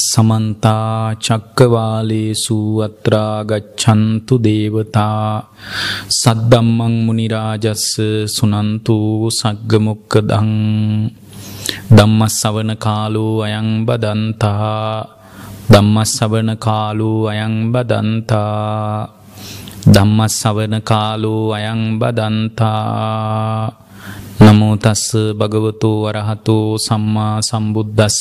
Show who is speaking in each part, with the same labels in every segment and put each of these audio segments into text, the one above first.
Speaker 1: සමන්තා චක්කවාලේසු අත්‍රාගච්ඡන්තු දේවතා සද්දම්මං මුනිරාජස්ස සුනන්තු සග්ගමොක්කදං ධම්මස්සවන කාලෝ අයං බදන්තා ධම්මස්සවන කාලෝ අයං බදන්තා ධම්මස්සවන කාලෝ අයං බදන්තා නමෝතස්ස භගවතු වරහතු සම්මා සම්බුද්ධස්ස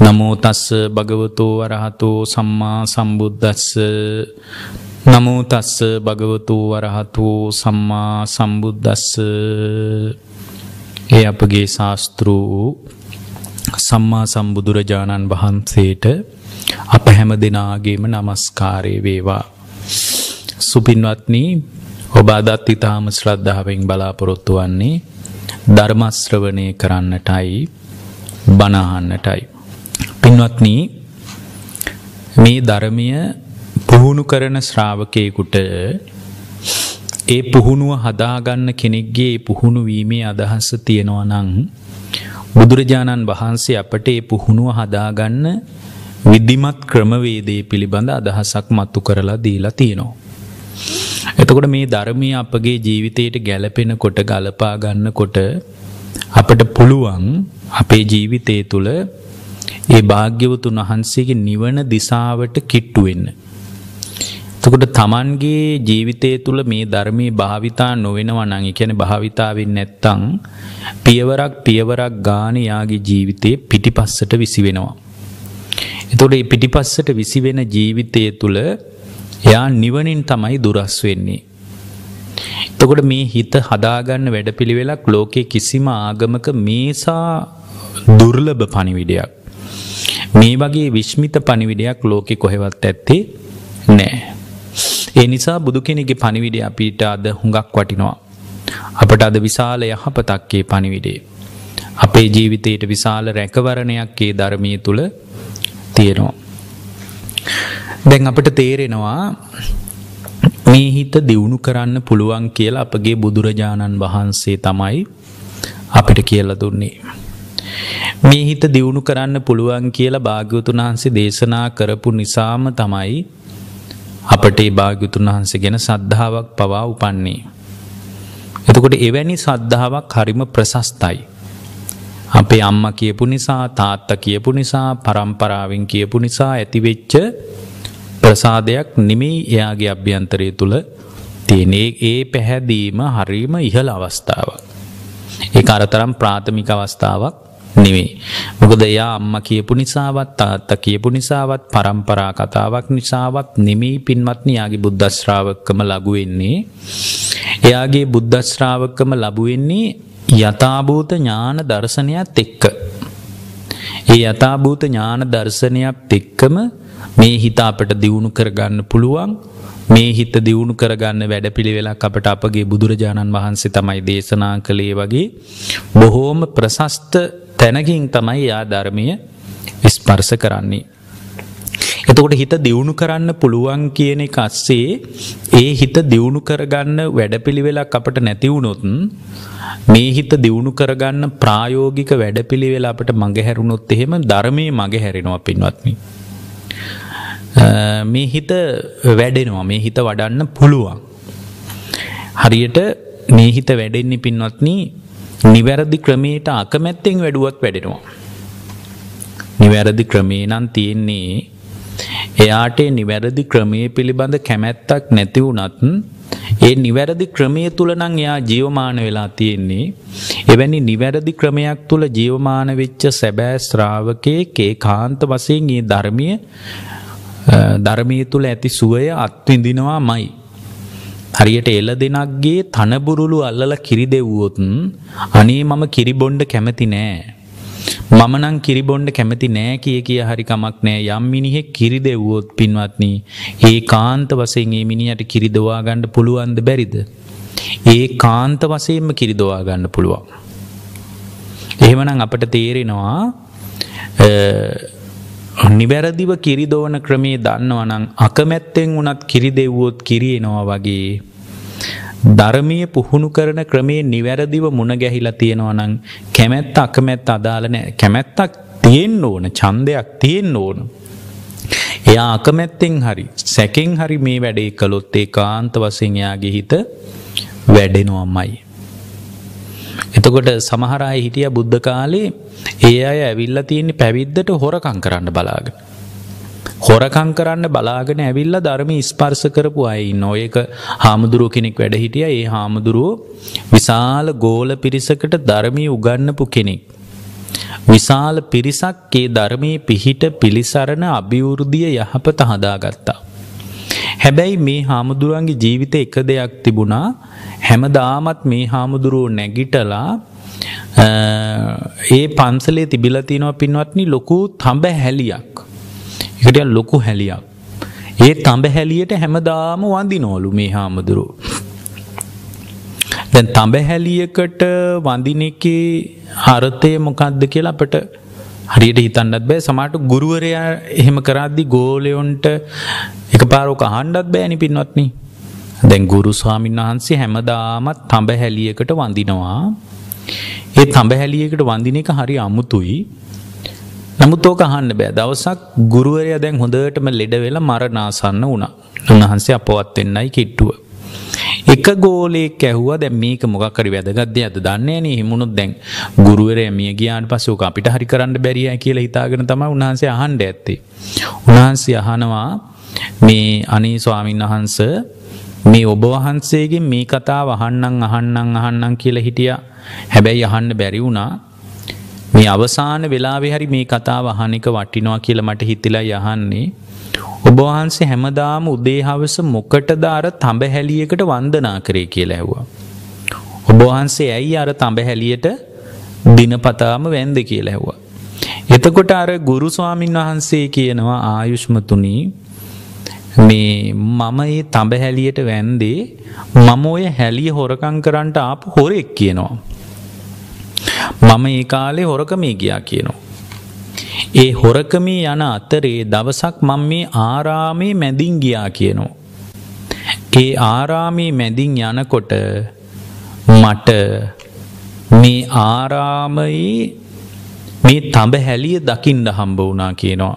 Speaker 1: නමෝතස්ස භගවතු වරහතු සම්මා සම්බුද්ධස්ස නමෝතස්ස භගවතු වරහතු සම්මා සම්බුද්ධස්ස ඒ අපගේ ශාස්තෘූ සම්මා සම්බුදුරජාණන් වහන්සේට අප හැම දෙනාගේම නමස්කාරය වේවා. සුපින්වත්නී ඔබ අදත් ඉතාම ශ්‍රද්ධාවෙන් බලාපොරොත්තු වන්නේ ධර්මශ්‍රවණය කරන්නටයි බණහන්නටයි. පින්වත්නී මේ ධර්මය පුහුණු කරන ශ්‍රාවකයකුට ඒ පුහුණුව හදාගන්න කෙනෙක්ගේ පුහුණු වීමේ අදහස තියෙනවා නං බුදුරජාණන් වහන්සේ අපට ඒ පුහුණුව හදාගන්න විද්ධිමත් ක්‍රමවේදේ පිළිබඳ අදහසක් මත්තු කරලා දීලා තියෙනවා. එතකොට මේ ධර්මය අපගේ ජීවිතයට ගැලපෙන කොට ගලපා ගන්න කොට අපට පුළුවන් අපේ ජීවිතය තුළ ඒ භාග්‍යවතුන් වහන්සේගේ නිවන දිසාවට කිට්ටු වෙන්න. එතකොට තමන්ගේ ජීවිතය තුළ මේ ධර්මයේ භාවිතා නොවෙනවා නම් ඒ කියන්නේ භාවිතාවෙන් නැත්තම් පියවරක් පියවරක් ගානේ යාගේ ජීවිතේ පිටිපස්සට විසි වෙනවා. එතකොට මේ පිටිපස්සට විසි වෙන ජීවිතය තුළ එයා නිවනින් තමයි දුරස් වෙන්නේ. එතකොට මේ හිත හදාගන්න වැඩපිළිවෙලක් ලෝකේ කිසිම ආගමක මේසා දුර්ලභ පණිවිඩයක්. මේ වගේ විශ්මිත පණිවිඩයක් ලෝකෙ කොහෙවත් ඇත්තේ නෑ. ඒ නිසා බුදු කෙනෙගේ පණිවිඩය අපිට අද හුඟක් වටිනවා. අපට අද විශාල යහපතක්කේ පණිවිඩේ. අපේ ජීවිතයට විශාල රැකවරණයක් ඒ ධර්මය තුළ තියෙනවා. දැන් අපට තේරෙනවා මේ හිත දියුණු කරන්න පුළුවන් කියලා අපගේ බුදුරජාණන් වහන්සේ තමයි අපිට කියලා දුන්නේ. මේ හිත දියුණු කරන්න පුළුවන් කියලා භාග්‍යවතුන් වහන්සේ දේශනා කරපු නිසාම තමයි අපට ඒ භාග්‍යවතුන් වහන්සේ ගැන සද්ධාාවක් පවා උපන්නේ. එතකොට එවැනි සද්ධාාවක් හරිම ප්‍රශස්තයි. අපේ අම්ම කියපු නිසා තාත්ත කියපු නිසා පරම්පරාවෙන් කියපු නිසා ඇතිවෙච්ච ප්‍රසාදයක් නෙමෙයි එයාගේ අභ්‍යන්තරය තුළ තියෙනේ ඒ පැහැදීම හරීම ඉහළ අවස්ථාවක්. ඒ අරතරම් ප්‍රාථමික අවස්ථාවක් නෙවෙයි. මොකද එයා අම්මා කියපු නිසාවත් තාත්තා කියපු නිසාවත් පරම්පරා කතාවක් නිසාවත් නෙමෙයි පින්වත්නි යාගේ බුද්ධ ශ්‍රාවකකම ලඟු වෙන්නේ. එයාගේ බුද්ධ ශ්‍රාවකකම ලැබු වෙන්නේ යථාභූත ඥාන දර්ශනයත් එක්ක. ඒ යථාභූත ඥාන දර්ශනයත් එක්කම මේ හිත අපට දියුණු කරගන්න පුළුවන් මේ හිත දියුණු කරගන්න වැඩපිළිවෙලක් අපට අපගේ බුදුරජාණන් වහන්සේ තමයි දේශනා කළේ වගේ බොහෝම ප්‍රශස්ත තැනකින් තමයි යා ධර්මය ස්පර්ශ කරන්නේ. එතකොට හිත දියුණු කරන්න පුළුවන් කියන එක අස්සේ ඒ හිත දියුණු කරගන්න වැඩපිළිවෙලක් අපට නැතිවුණොත් මේ හිත දියුණු කරගන්න ප්‍රායෝගික වැඩපිළිවෙල අපට මඟහැරුණොත් එහෙම ධර්මයේ මඟහැරෙනවා පින්වත්නි. මේ හිත වැඩෙනවා මේ හිත වඩන්න පුළුවන්. හරියට මේ හිත වැඩෙන්නේ පින්වත්නි නිවැරදි ක්‍රමයට අකමැත්තෙන් වැඩුවත් වැඩෙනවා. නිවැරදි ක්‍රමේ නම් තියෙන්නේ එයාට නිවැරදි ක්‍රමයේ පිළිබඳ කැමැත්තක් නැති වුණත් ඒ නිවැරදි ක්‍රමය තුළ නම් එයා ජීවමාන වෙලා තියෙන්නේ එවැනි නිවැරදි ක්‍රමයක් තුළ ජීවමාන වෙච්ච සැබෑ ශ්‍රාවකයෙක් ඒකාන්ත වශයෙන් මේ ධර්මය ධර්මය තුළ ඇති සුවය අත්විඳිනවා මයි. හරියට එල දෙනක්ගේ තනබුරුලු අල්ලල කිරි දෙව්වොත් අනේ මම කිරිබොන්්ඩ කැමති නෑ. මම නං කිරිබොන්්ඩ කැමති නෑ කිය කිය හරි කමක් නෑ යම් මිනිහෙක් කිරි දෙව්වොත් පින්වත්නී ඒ කාන්ත වසයෙන් ඒ මිනිහට කිරිදවා ගණ්ඩ පුළුවන්ද බැරිද. ඒ කාන්ත වසයෙන්ම කිරිදවා ගන්න පුළුවන්. එහෙමනම් අපට තේරෙනවා නිවැරදිව කිරිදෝන ක්‍රමේ දන්නවනං අකමැත්තෙන් වනත් කිරිදෙව්වොත් කිරියෙනවා වගේ. ධර්මය පුහුණු කරන ක්‍රමේ නිවැරදිව මුණ ගැහිලා තියෙනවනං කැමැත්ත අකමැත්ත අදාලනෑ කැමැත්තක් තියෙන් ඕන චන්දයක් තියෙන් ඕන. එයා අකමැත්තෙන් හරි සැකෙන් හරි මේ වැඩේ කළොත් ඒ කාන්ත වසයෙන් එයාගේ හිත වැඩෙනවමයි. එතකොට සමහරයි හිටිය බුද්ධ කාලේ ඒ අය ඇවිල්ල තියෙන්නේ පැවිද්දට හොරකං කරන්න බලාගෙන. හොරකං කරන්න බලාගෙන ඇවිල්ල ධර්ම ස්පර්ස කරපු අයි නොයක හාමුදුරුව කෙනෙක් වැඩ හිටිය ඒ හාමුදුරුවෝ විශාල ගෝල පිරිසකට ධර්මී උගන්නපු කෙනෙක්. විශාල පිරිසක් ඒ ධර්මයේ පිහිට පිළිසරණ අභිවෘද්ධිය යහපත හදාගත්තා. හැබැයි මේ හාමුදුරුවන්ගේ ජීවිත එක දෙයක් තිබුණා හැමදාමත් මේ හාමුදුරුවෝ නැගිටලා ඒ පන්සලේ තිබිලතිනව පින්වත්නි ලොකු තඹ හැලියක්. එකට ලොකු හැලියක්. ඒ තඹ හැලියට හැමදාම වඳිනෝලු මේ හාමුදුරුවෝ. දැන් තඹ හැලියකට වඳින එකේ අර්ථය මොකක්ද කියලා අපට හරියට හිතන්නත් බෑ සමහරට ගුරුවරයා එහෙම කරද්දි ගෝලයොන්ට එකපාරක අහන්නත් බෑනි පින්වත්නි. දැන් ගුරු ස්වාමීන් වහන්සේ හැමදාමත් තඹ හැලියකට වඳිනවා. ඒ තඹ හැලියකට වඳින එක හරි අමුතුයි. නමුත් ඕක අහන්න බෑ. දවසක් ගුරුවරයා දැන් හොඳටම ලෙඩ වෙලා මරණාසන්න වුණා. උන්වහන්සේ අපවත් වෙන්නයි කිට්ටුව. එක ගෝලෙක් ඇහුවා දැන් මේක මොකක් හරි වැදගත් දෙයක්ද දන්නේ නැහැ හිමුණොත් දැන් ගුරුවරයා මිය ගියාට පස්සේ ඕක අපිට හරි කරන්න බැරියයි කියලා හිතාගෙන තමයි උන්වහන්සේ අහන්න ඇත්තේ. උන්වහන්සේ අහනවා මේ අනේ ස්වාමීන් වහන්සේ මේ ඔබ වහන්සේගෙන් මේ කතාව අහන්නම් අහන්නම් අහන්නම් කියලා හිටියා. හැබැයි අහන්න බැරි වුණා. මේ අවසාන වෙලාවේ හරි මේ කතාව අහන එක වටිනවා කියලා මට හිතිලා යහන්නේ. ඔබ වහන්සේ හැමදාම උදේ හවස මොකටද අර තඹ හැලියකට වන්දනා කරේ කියලා ඇහුවා. ඔබ වහන්සේ ඇයි අර තඹ හැලියට දිනපතාම වැන්ද කියලා ඇහුවා. එතකොට අර ගුරු ස්වාමින් වහන්සේ කියනවා ආයුෂ්මතුනි මේ මම ඒ තඹ හැලියට වැන්දේ මම ඔය හැලිය හොරකම් කරන්නට ආපු හොරෙක් කියනවා. මම ඒ කාලේ හොරකමේ ගියා කියනවා. ඒ හොරකමේ යන අතරේ දවසක් මම මේ ආරාමේ මැදින් ගියා කියනවා. ඒ ආරාමේ මැදින් යනකොට මට මේ ආරාමයේ මේ තඹ හැලිය දකින්න හම්බ වුණා කියනවා.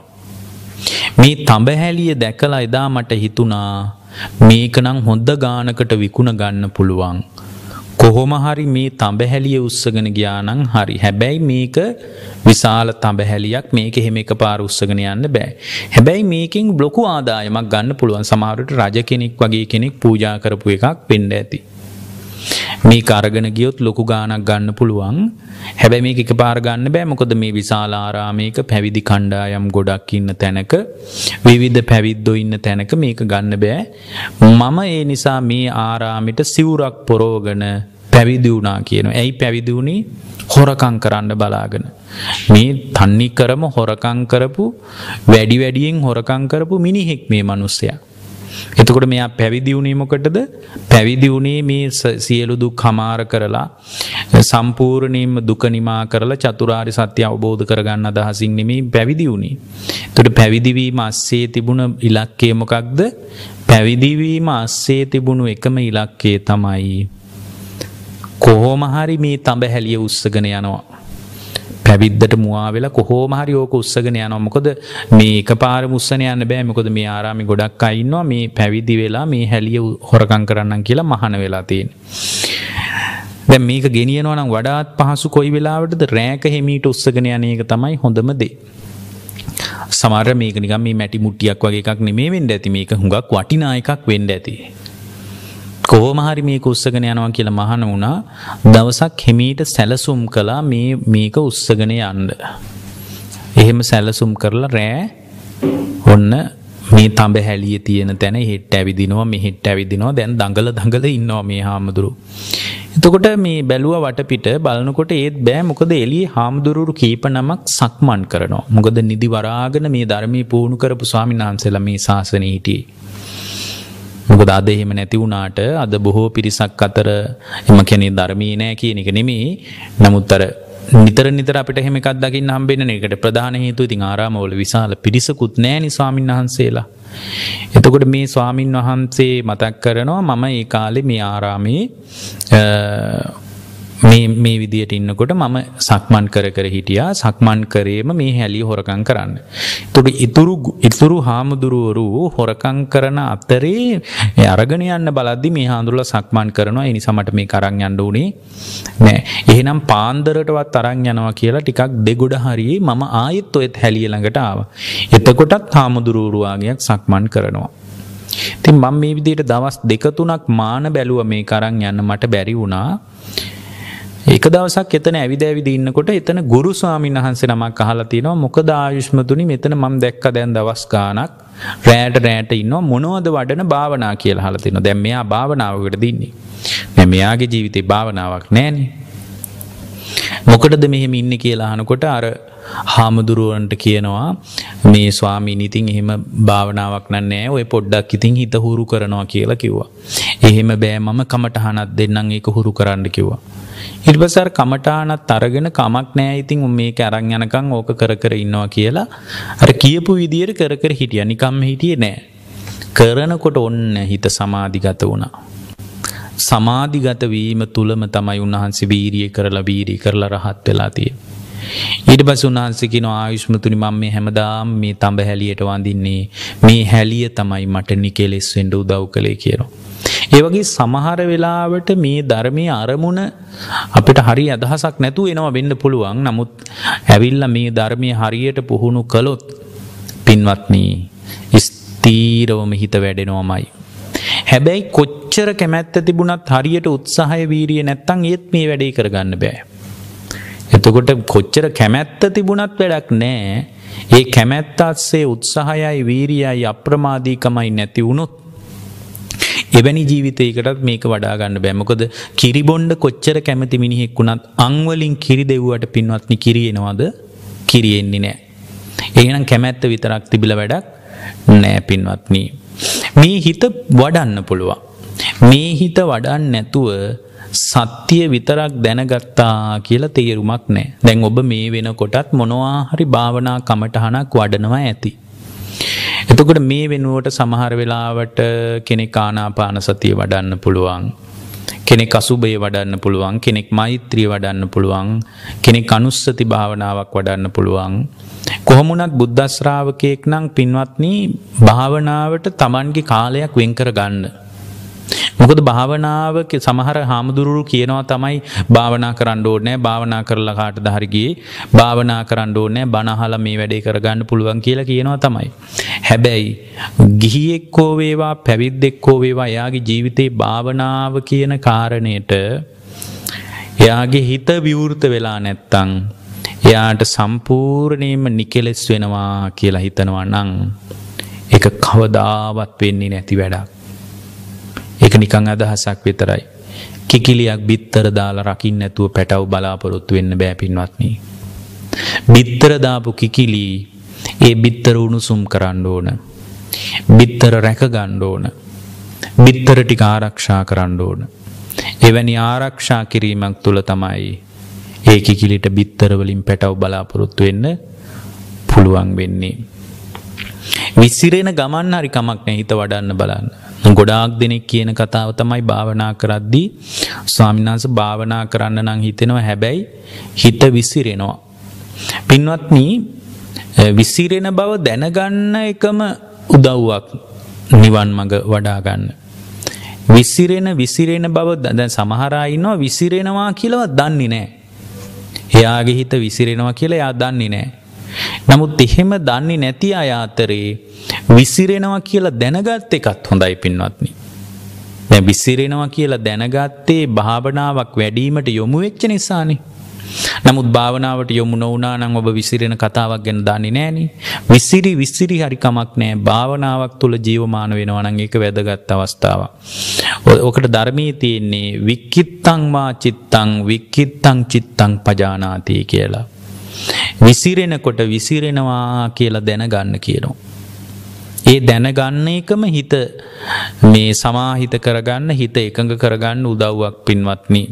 Speaker 1: මේ තඹ හැලිය දැකලා එදා මට හිතුණා මේක නම් හොඳ ගානකට විකුණ ගන්න පුළුවන්. කොහොම හරි මේ තඹහැලිය උස්සගෙන ගියානං හරි හැබැයි මේක විශාල තඹහැලියක් මේක එහෙම එක පාර උස්සගෙන යන්න බෑ. හැබැයි මේකින් බ්ලොකු ආදායමක් ගන්න පුළුවන් සමහරට රජ කෙනෙක් වගේ කෙනෙක් පූජා කරපු එකක් වෙන්න ඇති. මේ අරගෙන ගියොත් ලොකු ගානක් ගන්න පුළුවන්. හැබැ මේ එක පාර ගන්න බෑ. මොකොද මේ විශාල ආරාමයක පැවිදි කණ්ඩායම් ගොඩක් ඉන්න තැනක විවිධ පැවිද්දො ඉන්න තැනක මේක ගන්න බෑ. මම ඒ නිසා මේ ආරාමිට සිවුරක් පොරෝගන පැවිදි වුණා කියන ඇයි පැවිදි වුණේ? හොරකං කරන්න බලාගෙන. මේ තන්නි කරම හොරකං කරපු වැඩි වැඩියෙන් හොරකං කරපු මිනිහෙක් මේ මනුස්සයක්. එතකොට මෙයා පැවිදි වුණේ මොකටද? පැවිදි වුණේ මේ සියලු දුක් හමාර කරලා සම්පූර්ණයෙන්ම දුක නිමා කරලා චතුරාර්ය සත්‍ය අවබෝධ කරගන්න අදහසින් නෙමෙයි පැවිදි වුණේ. එතකොට පැවිදි වීම ASCII තිබුණ ඉලක්කය මොකක්ද? පැවිදි වීම ASCII තිබුණු එකම ඉලක්කය තමයි කොහොම හරි මේ තඹ හැලිය උස්සගෙන යනවා. පැවිද්දට මුවා වෙලා කොහොම හරි ඕක උස්සගෙන යනවා. මොකද මේ එකපාර මුස්සන යන්න බෑ. මොකද මේ ආරාමේ ගොඩක් අය ඉන්නවා. මේ පැවිදි වෙලා මේ හැලිය හොරකම් කරන්නම් කියලා මහාන වෙලා තියෙන්නේ. දැන් මේක ගෙනියනවා නම් වඩාත් පහසු කොයි වෙලාවටද රෑක හිමීට උස්සගෙන යන එක තමයි හොඳම දේ. සමහර මේක නිකන් මේ මැටි මුට්ටියක් වගේ එකක් නෙමෙයි වෙන්න ඇති මේක හුඟක් වටිනා එකක් වෙන්න ඇති. කොහොම හරි මේක උස්සගෙන යනවා කියලා මහන වුණා දවසක් හිමීට සැලසුම් කළා මේ මේක උස්සගෙන යන්න. එහෙම සැලසුම් කරලා රෑ ඔන්න මේ තඹ හැලිය තියෙන තැන හෙට්ට ඇවිදිනවා මෙහෙට්ට ඇවිදිනවා දැන් දඟල දඟල ඉන්නවා මේ හාමුදුරු. එතකොට මේ බැලුව වටපිට බලනකොට ඒත් බෑ මොකද එළියේ හාමුදුරුවරු කීප නමක් සක්මන් කරනවා. මොකද නිදි වරාගෙන මේ ධර්මයේ පුහුණු කරපු ස්වාමීන් වහන්සේලා මේ ශාසනයේ හිටියේ. මොකද අද එහෙම නැති වුණාට අද බොහෝ පිරිසක් අතර එම කෙනේ ධර්මී නෑ කියන එක නෙමෙයි. නමුත් අර නිතර නිතර අපිට එහෙම එකක් දකින්න හම්බෙන්නේ ඒකට ප්‍රධාන හේතුව ඉතින් ආරාමවල විශාල පිරිසකුත් නෑනේ ස්වාමින් වහන්සේලා. එතකොට මේ ස්වාමින් වහන්සේ මතක් කරනවා මම ඒ කාලේ මේ ආරාමේ මේ මේ විදියට ඉන්නකොට මම සක්මන් කර කර හිටියා සක්මන් කරේම මේ හැලිය හොරකං කරන්න. තුට ඉතුරු ඉතුරු හාමුදුරුවරු හොරකං කරන අතරේ අරගෙන යන්න බලද්දි මේ හාඳුරල සක්මන් කරනවා එනි සමට මේ කරං යන්න වනේ නෑ එහෙනම් පාන්දරටවත් තරං යනවා කියලා ටිකක් දෙගොඩ හරියේ මම ආයෙත් ඔයත් හැලිය ළඟට ආව. එතකොටත් හාමුදුරුවරුවාගයක් සක්මන් කරනවා. ඉතින් මම මේ විදිහට දවස් දෙක තුනක් මාන බැලුව මේ කරන් යන්න මට බැරි වුණා. එක දවසක් එතන ඇවිද ඇවිද ඉන්නකොට එතන ගුරු ස්වාමීන් වහන්සේ නමක් අහලා තිනවා මොකද ආයුෂ්මතුනි මෙතන මම දැක්ක දැන් දවස් ගාණක් රැට රැට ඉන්නවා මොනවද වඩන භාවනා කියලා අහලා තිනවා. දැන් මෙයා භාවනාවකට දින්නේ. දැන් මෙයාගේ ජීවිතේ භාවනාවක් නැහනේ. මොකටද මෙහෙම ඉන්නේ කියලා අහනකොට අර හාමුදුරුවන්ට කියනවා මේ ස්වාමීන් ඉතින් එහෙම භාවනාවක් නෑ ඔය පොඩ්ඩක් ඉතින් හිත හුරු කරනවා කියලා කිව්වා. එහෙම බෑ මම කමටහනක් දෙන්නම් ඒක හුරු කරන්න කිව්වා. ඊට පස්සේ අර කමඨානත් අරගෙන කමක් නෑ ඉතින් මේක අරන් යනකම් ඕක කර කර ඉන්නවා කියලා අර කියපු විදියට කර කර හිටියා. නිකම්ම හිටියේ නෑ. කරනකොට ඔන්න හිත සමාධිගත වුණා. සමාධිගත වීම තුලම තමයි උන්වහන්සේ වීරිය කරලා වීරිය කරලා රහත් වෙලා තියෙන්නේ. ඊට පස්සේ උන්වහන්සේ කියනවා ආයුෂ්මතුනි මම මේ හැමදාම මේ තඹ හැලියට වඳින්නේ. මේ හැලිය තමයි මට නිකෙලෙස් වෙන්න උදව් කළේ කියනවා ඒ වගේ සමහර වෙලාවට මේ ධර්මයේ අරමුණ අපිට හරි අදහසක් නැතුව එනවා වෙන්න පුළුවන්. නමුත් ඇවිල්ලා මේ ධර්මයේ හරියට පුහුණු කළොත් පින්වත්නි ස්ථීරවම හිත වැඩෙනවමයි. හැබැයි කොච්චර කැමැත්ත තිබුණත් හරියට උත්සාහය වීරිය නැත්තම් ඒත් මේ වැඩේ කරගන්න බෑ. එතකොට කොච්චර කැමැත්ත තිබුණත් වැඩක් නෑ. ඒ කැමැත්ත අස්සේ උත්සාහයයි වීරියයි අප්‍රමාදීකමයි නැති වුණොත් එවැනි ජීවිතයකටත් මේක වඩාගන්න බැමකොද කිරිබොන්්ඩ කොච්චර කැමති මිනිහෙක් වුණත් අංවලින් කිරි දෙව්වට පින්වත්නි කිරියෙනවාද කිරියෙන්නේ නෑ. ඒනම් කැමැත්ත විතරක් තිබිල වැඩක් නෑ පින්වත්නී. මේ හිත වඩන්න පුළුවන්. මේ හිත වඩන් නැතුව සත්‍යය විතරක් දැනගත්තා කියලා තේරුමක් නෑ දැන් ඔබ මේ වෙන කොටත් මොනවා හරි භාවනා කමටහනක් වඩනවා ඇති. එතකොට මේ වෙනුවට සමහර වෙලාවට කෙනෙක් ආනාපාන සතිය වඩන්න පුළුවන්. කෙනෙක් අසුබය වඩන්න පුළුවන් කෙනෙක් මෛත්‍රිය වඩන්න පුළුවන් කෙනෙක් අනුස්සති භාවනාවක් වඩන්න පුළුවන්. කොහොමුණත් බුද්ධශ්‍රාවකයෙක් නම් පින්වත්නී භාවනාවට තමන්ගේ කාලයක් වෙන්කර ගන්න. මොකද භාවනාවක සමහර හාමුදුරුරු කියනවා තමයි භාවනා කරන්න ඕනෑ භාවනා කරලා කාට දහරිගේ භාවනා කරන්න ඕනෑ බනහල මේ වැඩේ කරගන්න පුළුවන් කියලා කියනවා තමයි. හැබැයි ගිහියෙක්කෝ වේවා පැවිද්දෙක්කෝ වේවා එයාගේ ජීවිතේ භාවනාව කියන කාරණයට එයාගේ හිත විවෘත වෙලා නැත්තං එයාට සම්පූර්ණයෙන්ම නිකෙලෙස් වෙනවා කියලා හිතනවා නං එක කවදාවත් වෙන්නේ නැති වැඩක්. එක නිකං අදහසක් විතරයි. කිකිලියක් බිත්තර දාලා රකින්න නැතුව පැටව් බලාපොරොත්තු වෙන්න බෑපින්වත්නී. බිත්තරදාපු කිකිලී ඒ බිත්තර උණුසුම් කරන්න ඕන. බිත්තර රැක ගණ්ඩෝන. බිත්තර ටික ආරක්ෂා කරන්න ඕන. එවැනි ආරක්ෂා කිරීමක් තුළ තමයි ඒ කිකිලිට බිත්තරවලින් පැටව් බලාපොරොත්තු වෙන්න පුළුවන් වෙන්නේ. විසිරෙන ගමන් හරි කමක් නැහිත වඩන්න බලන්න. ගොඩාක් දෙනෙක් කියන කතාව තමයි භාවනා කරද්දී ස්වාමිනාස භාවනා කරන්න නං හිතෙනවා හැබැයි හිත විසිරෙනවා. පින්වත්නී විසිරෙන බව දැනගන්න එකම උදව්වක් නිවන් මඟ වඩාගන්න. විසිරෙන විසිරෙන බව දැ සමහරයින්නවා විසිරෙනවා කියලව දන්නේ නෑ. එයාගේ හිත විසිරෙනවා කියලා යා දන්නේ නෑ. නමුත් එහෙම දන්නේ නැති අය අතරේ විසිරෙනවා කියලා දැනගත් එකත් හොඳයි පින්වත්නි. දැන් විසිරෙනවා කියලා දැනගත්තේ භාවනාවක් වැඩිවීමට යොමු වෙච්ච නිසානේ. නමුත් භාවනාවට යොමු නොවුනා නම් ඔබ විසිරෙන කතාවක් ගැන දන්නේ නෑනේ. විසිරි විසිරි හරි කමක් නෑ. භාවනාවක් තුල ජීවමාන වෙනවා නම් ඒක වැදගත් අවස්ථාවක්. ඔකට ධර්මයේ තියෙන්නේ වික්කිත්තං වා චිත්තං වික්කිත්තං චිත්තං පජානාති කියලා. විසිරෙනකොට විසිරෙනවා කියලා දැනගන්න කියනවා. ඒ දැනගන්න එකම හිත මේ සමාහිත කරගන්න හිත එකඟ කරගන්න උදව්වක් පින්වත්නි.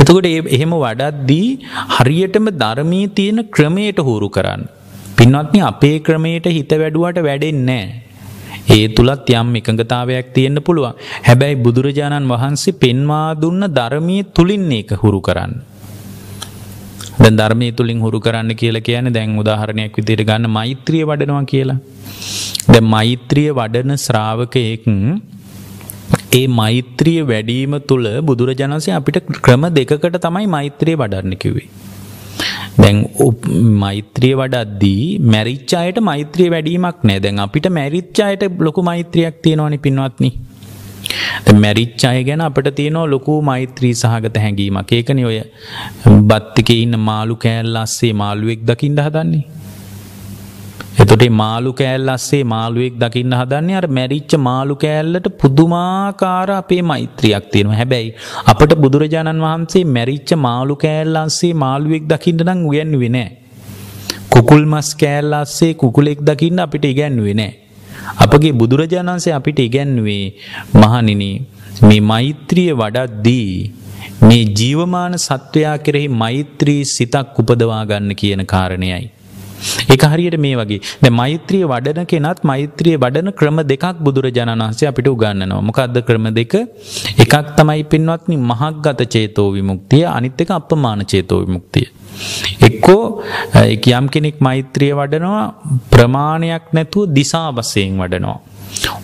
Speaker 1: එතකොට එහෙම වඩද්දී හරියටම ධර්මී තියෙන ක්‍රමයට හුරු කරන්න. පින්වත්නි අපේ ක්‍රමයට හිත වැඩුවට වැඩෙන්නේ ඒ තුළත් යම් එකඟතාවයක් තියෙන්න්න පුළුවන්. හැබැයි බුදුරජාණන් වහන්සේ පෙන්වා දුන්න ධර්මය තුළින් ඒක හුරු කරන්න. දැන් ධර්මය තුළින් හුරු කරන්න කියලා කියන දැන් උදාහරණයක් විදියට ගන්න මෛත්‍රිය වඩනවා කියලා. දැන් මෛත්‍රිය වඩන ශ්‍රාවකයෙක් ඒ මෛත්‍රිය වැඩීම තුළ බුදුරජාණන්සේ අපිට ක්‍රම දෙකකට තමයි මෛත්‍රිය වඩන්න කිව්වේ. දැන් මෛත්‍රිය වඩද්දී මැරිච්ච අයට මෛත්‍රිය වැඩීමක් නෑ දැන් අපිට මැරිච්ච අයට ලොකු මෛත්‍රියක් තියෙනවනි පින්වත්නි. මැරිච්ච අය ගැන අපට තියෙනවා ලොකු මෛත්‍රී සහගත හැඟීමක් ඒකන ඔය බත්තික ඉන්න මාළු කෑල්ල අස්සේ මාළුවෙක් දකිින්ට හදන්නේ. එතොට මාළු කෑල් අස්සේ මාළුවෙක් දකින්න හදන්නේ අර මැරිච්ච මාළු කෑල්ලට පුදුමාකාර අපේ මෛත්‍රියක් තියෙනවා හැබැයි අපට බුදුරජාණන් වහන්සේ මැරිච්ච මාළු කෑල්ල අස්සේ මාළුවෙක් දකින්න නම් උයන්නුවේ නෑ. කුකුල් මස් කෑල්ල අස්සේ කුකුලෙක් දකින්න අපිට ඉගැන්නුවේ නෑ. අපගේ බුදුරජාණන්සේ අපිට ඉගැන්වේ මහනිනි මේ මෛත්‍රිය වඩද්දී මේ ජීවමාන සත්වයා කෙරෙහි මෛත්‍රී සිතක් උපදවා ගන්න කියන කාරණයයි. ඒක හරියට මේ වගේ දැන් මෛත්‍රිය වඩන කෙනත් මෛත්‍රිය වඩන ක්‍රම දෙකක් බුදුරජාණන් වහන්සේ අපිට උගන්වනවා. මොකද්ද ක්‍රම දෙක? එකක් තමයි පින්වත්නි මහග්ගත චේතෝ විමුක්තිය අනිත් එක අපමාන චේතෝ විමුක්තිය. එක්කෝ යම් කෙනෙක් මෛත්‍රිය වඩනවා ප්‍රමාණයක් නැතුව දිසා වශයෙන් වඩනවා.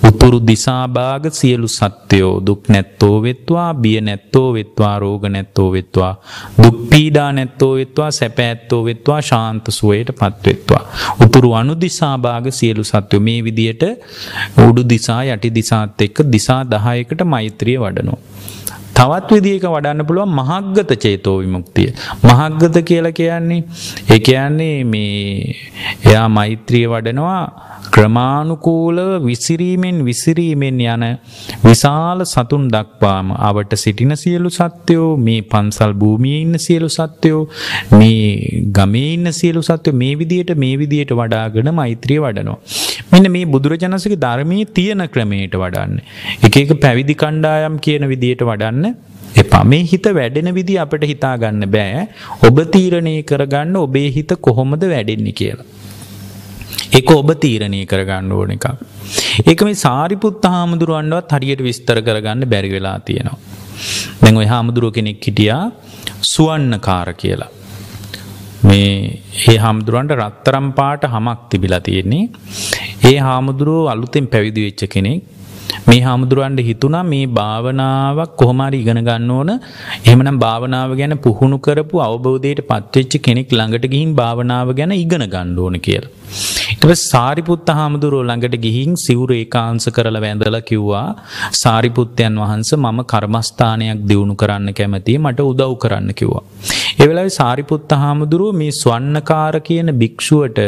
Speaker 1: උතුරු දිසාභාග සියලු සත්‍යයෝ දුක් නැත්තෝ වෙත්වා බිය නැත්තෝ වෙත්වා රෝග නැත්තෝ වෙත්වා දුක් පීඩා නැත්තෝ වෙත්වා සැප ඇත්තෝ වෙත්වා ශාන්ත සුවයට පත්වෙත්වා උතුරු අනු දිසාභාග සියලු සත්‍යෝ මේ විදියට උඩු දිසා යටි දිසාත් එක්ක දිසා 10කට මෛත්‍රිය වඩනවා. තවත් විදිහක වඩන්න පුළුවන් මහග්ගත චේතෝ විමුක්තිය. මහග්ගත කියලා කියන්නේ ඒ කියන්නේ මේ එයා මෛත්‍රිය වඩනවා ක්‍රමානුකූලව විසිරීමෙන් විසිරීමෙන් යන විශාල සතුන් දක්වාම අවට සිටින සියලු සත්‍යයෝ මේ පන්සල් භූමියේ ඉන්න සියලු සත්‍යයෝ මේ ගමේ ඉන්න සියලු සත්‍යයෝ මේ විදියට මේ විදියට වඩාගෙන මෛත්‍රිය වඩනවා. මෙන්න මේ බුදුරජාණන්සේගේ ධර්මයේ තියෙන ක්‍රමයට වඩන්න. එක එක පැවිදි කණ්ඩායම් කියන විදියට වඩන්න එපා මේ හිත වැඩෙන විදි අපට හිතා ගන්න බෑ ඔබ තීරණය කරගන්න ඔබේ හිත කොහොමද වැඩෙන්නේ කියලා. ඒක ඔබ තීරණය කරගන්න ඕන එකක්. ඒක මේ සාරිපුත්ත හාමුදුරුවන්වත් හරියට විස්තර කරගන්න බැරි වෙලා තියෙනවා. දැන් ඔය හාමුදුරුව කෙනෙක් හිටියා සුවන්නකාර කියලා. මේ ඒ හාමුදුරුවන්ට රත්තරම් පාට හමක් තිබිලා තියෙන්නේ. ඒ හාමුදුරුවෝ අලුතෙන් පැවිදි වෙච්ච කෙනෙක්. මේ හාමුදුරුවන්ට හිතුණා මේ භාවනාවක් කොහොමරි ඉගෙන ගන්න ඕන. එහෙමනම් භාවනාව ගැන පුහුණු කරපු අවබෝධයට පත්වෙච්ච කෙනෙක් ළඟට ගිහින් භාවනාව ගැන ඉගෙන ගන්න ඕන කියලා. ඊට පස්සේ සාරිපුත්ත හාමුදුරුවෝ ළඟට ගිහින් සිවුර ඒකාංශ කරලා වැඳලා කිව්වා සාරිපුත්තයන් වහන්සේ මම කර්මස්ථානයක් දියුණු කරන්න කැමතියි මට උදව් කරන්න කිව්වා. ඒ වෙලාවේ සාරිපුත්ත හාමුදුරුවෝ මේ ස්වර්ණකාර කියන භික්ෂුවට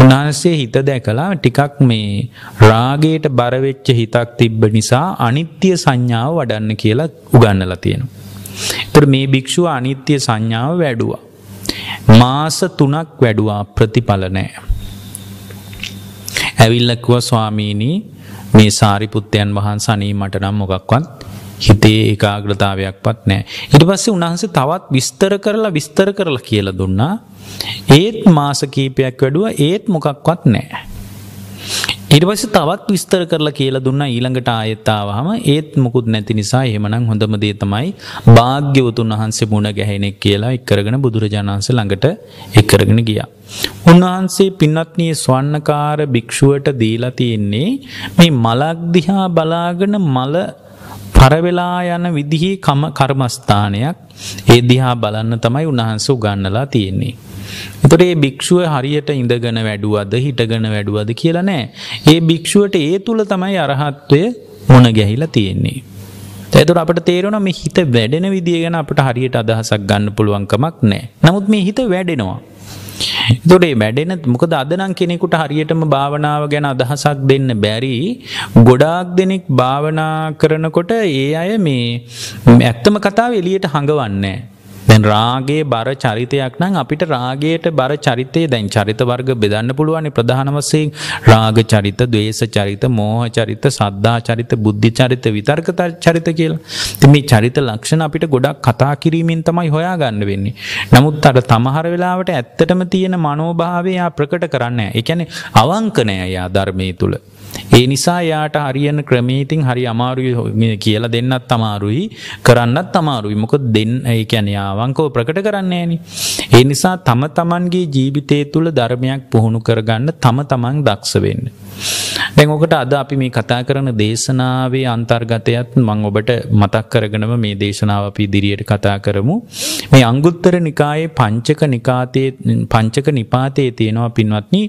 Speaker 1: උන්වහන්සේ හිත දැකලා ටිකක් මේ රාගයට බර වෙච්ච හිතක් තිබ්බ නිසා අනිත්‍ය සංඥාව වඩන්න කියලා උගන්වලා තියෙනවා. ඒතර මේ භික්ෂුව අනිත්‍ය සංඥාව වැඩුවා. මාස 3ක් වැඩුවා ප්‍රතිඵල නැහැ. ඇවිල්ලා කිව්වා ස්වාමීනි මේ සාරිපුත්තයන් වහන්සේ අනේ මට නම් මොකක්වත් හිතේ ඒකාග්‍රතාවයක්වත් නැහැ. ඊට පස්සේ උන්වහන්සේ තවත් විස්තර කරලා විස්තර කරලා කියලා දුන්නා. ඒත් මාස කීපයක් වැඩුවා ඒත් මොකක්වත් නැහැ. ඊට පස්සේ තවත් විස්තර කරලා කියලා දුන්නා ඊළඟට ආයෙත් ආවහම ඒත් මුකුත් නැති නිසා එහෙමනම් හොඳම දේ තමයි භාග්‍යවතුන් වහන්සේ මුණ ගැහෙනෙක් කියලා එක් කරගෙන බුදුරජාණන් වහන්සේ ළඟට එක් කරගෙන ගියා. උන්වහන්සේ පින්වත්නි ස්වර්ණකාර භික්ෂුවට දීලා තියෙන්නේ මේ මලක් දිහා බලාගෙන මල පරවෙලා යන විදිහේ කම කර්මස්ථානයක් ඒ දිහා බලන්න තමයි උන්වහන්සේ උගන්වලා තියෙන්නේ. එතකොට මේ භික්ෂුව හරියට ඉඳගෙන වැඩුවද හිටගෙන වැඩුවද කියලා නෑ. ඒ භික්ෂුවට ඒ තුල තමයි අරහත්වය මුණ ගැහිලා තියෙන්නේ. එතකොට අපිට තේරෙනවා මේ හිත වැඩෙන විදිය ගැන අපිට හරියට අදහසක් ගන්න පුළුවන් කමක් නෑ. නමුත් මේ හිත වැඩෙනවා. එතකොට මේ වැඩෙන මොකද අද නම් කෙනෙකුට හරියටම භාවනාව ගැන අදහසක් දෙන්න බැරි ගොඩාක් දෙනෙක් භාවනා කරනකොට ඒ අය මේ ඇත්තම කතාව එළියට හඟවන්නේ දැන් රාගයේ බර චරිතයක් නම් අපිට රාගයට බර චරිතය දැන් චරිත වර්ග බෙදන්න පුළුවන් ප්‍රධාන වශයෙන් රාග චරිත, ද්වේෂ චරිත, මෝහ චරිත, සද්ධා චරිත, බුද්ධි චරිත, විතර්ක චරිත කියලා. ඉතින් මේ චරිත ලක්ෂණ අපිට ගොඩක් කතා කිරීමෙන් තමයි හොයාගන්න වෙන්නේ. නමුත් අර තමහර වෙලාවට ඇත්තටම තියෙන මනෝභාවය යා ප්‍රකට කරන්නේ නැහැ. ඒ කියන්නේ අවංක නැහැ යා ධර්මයේ තුල. ඒ නිසා යාට හරියන ක්‍රමීතින් හරි අමාරුයි කියලා දෙන්නත් අමාරුයි කරන්නත් අමාරුයි මොක දෙන්න ඒ කියන යාවංකෝ ප්‍රකට කරන්නේනි. ඒ නිසා තම තමන්ගේ ජීවිතය තුළ ධර්මයක් පුහුණු කරගන්න තම තමන් දක්ෂ වෙන්න. දැන් ඔකට අද අපි මේ කතා කරන දේශනාවේ අන්තර්ගතයත් මං ඔබට මතක් කරගෙනම මේ දේශනාව අපි ඉදිරියට කතා කරමු. මේ අංගුත්තර නිකායේ පංචක නිකාතේ පංචක නිපාතයේ තියෙනවා පින්වත්නි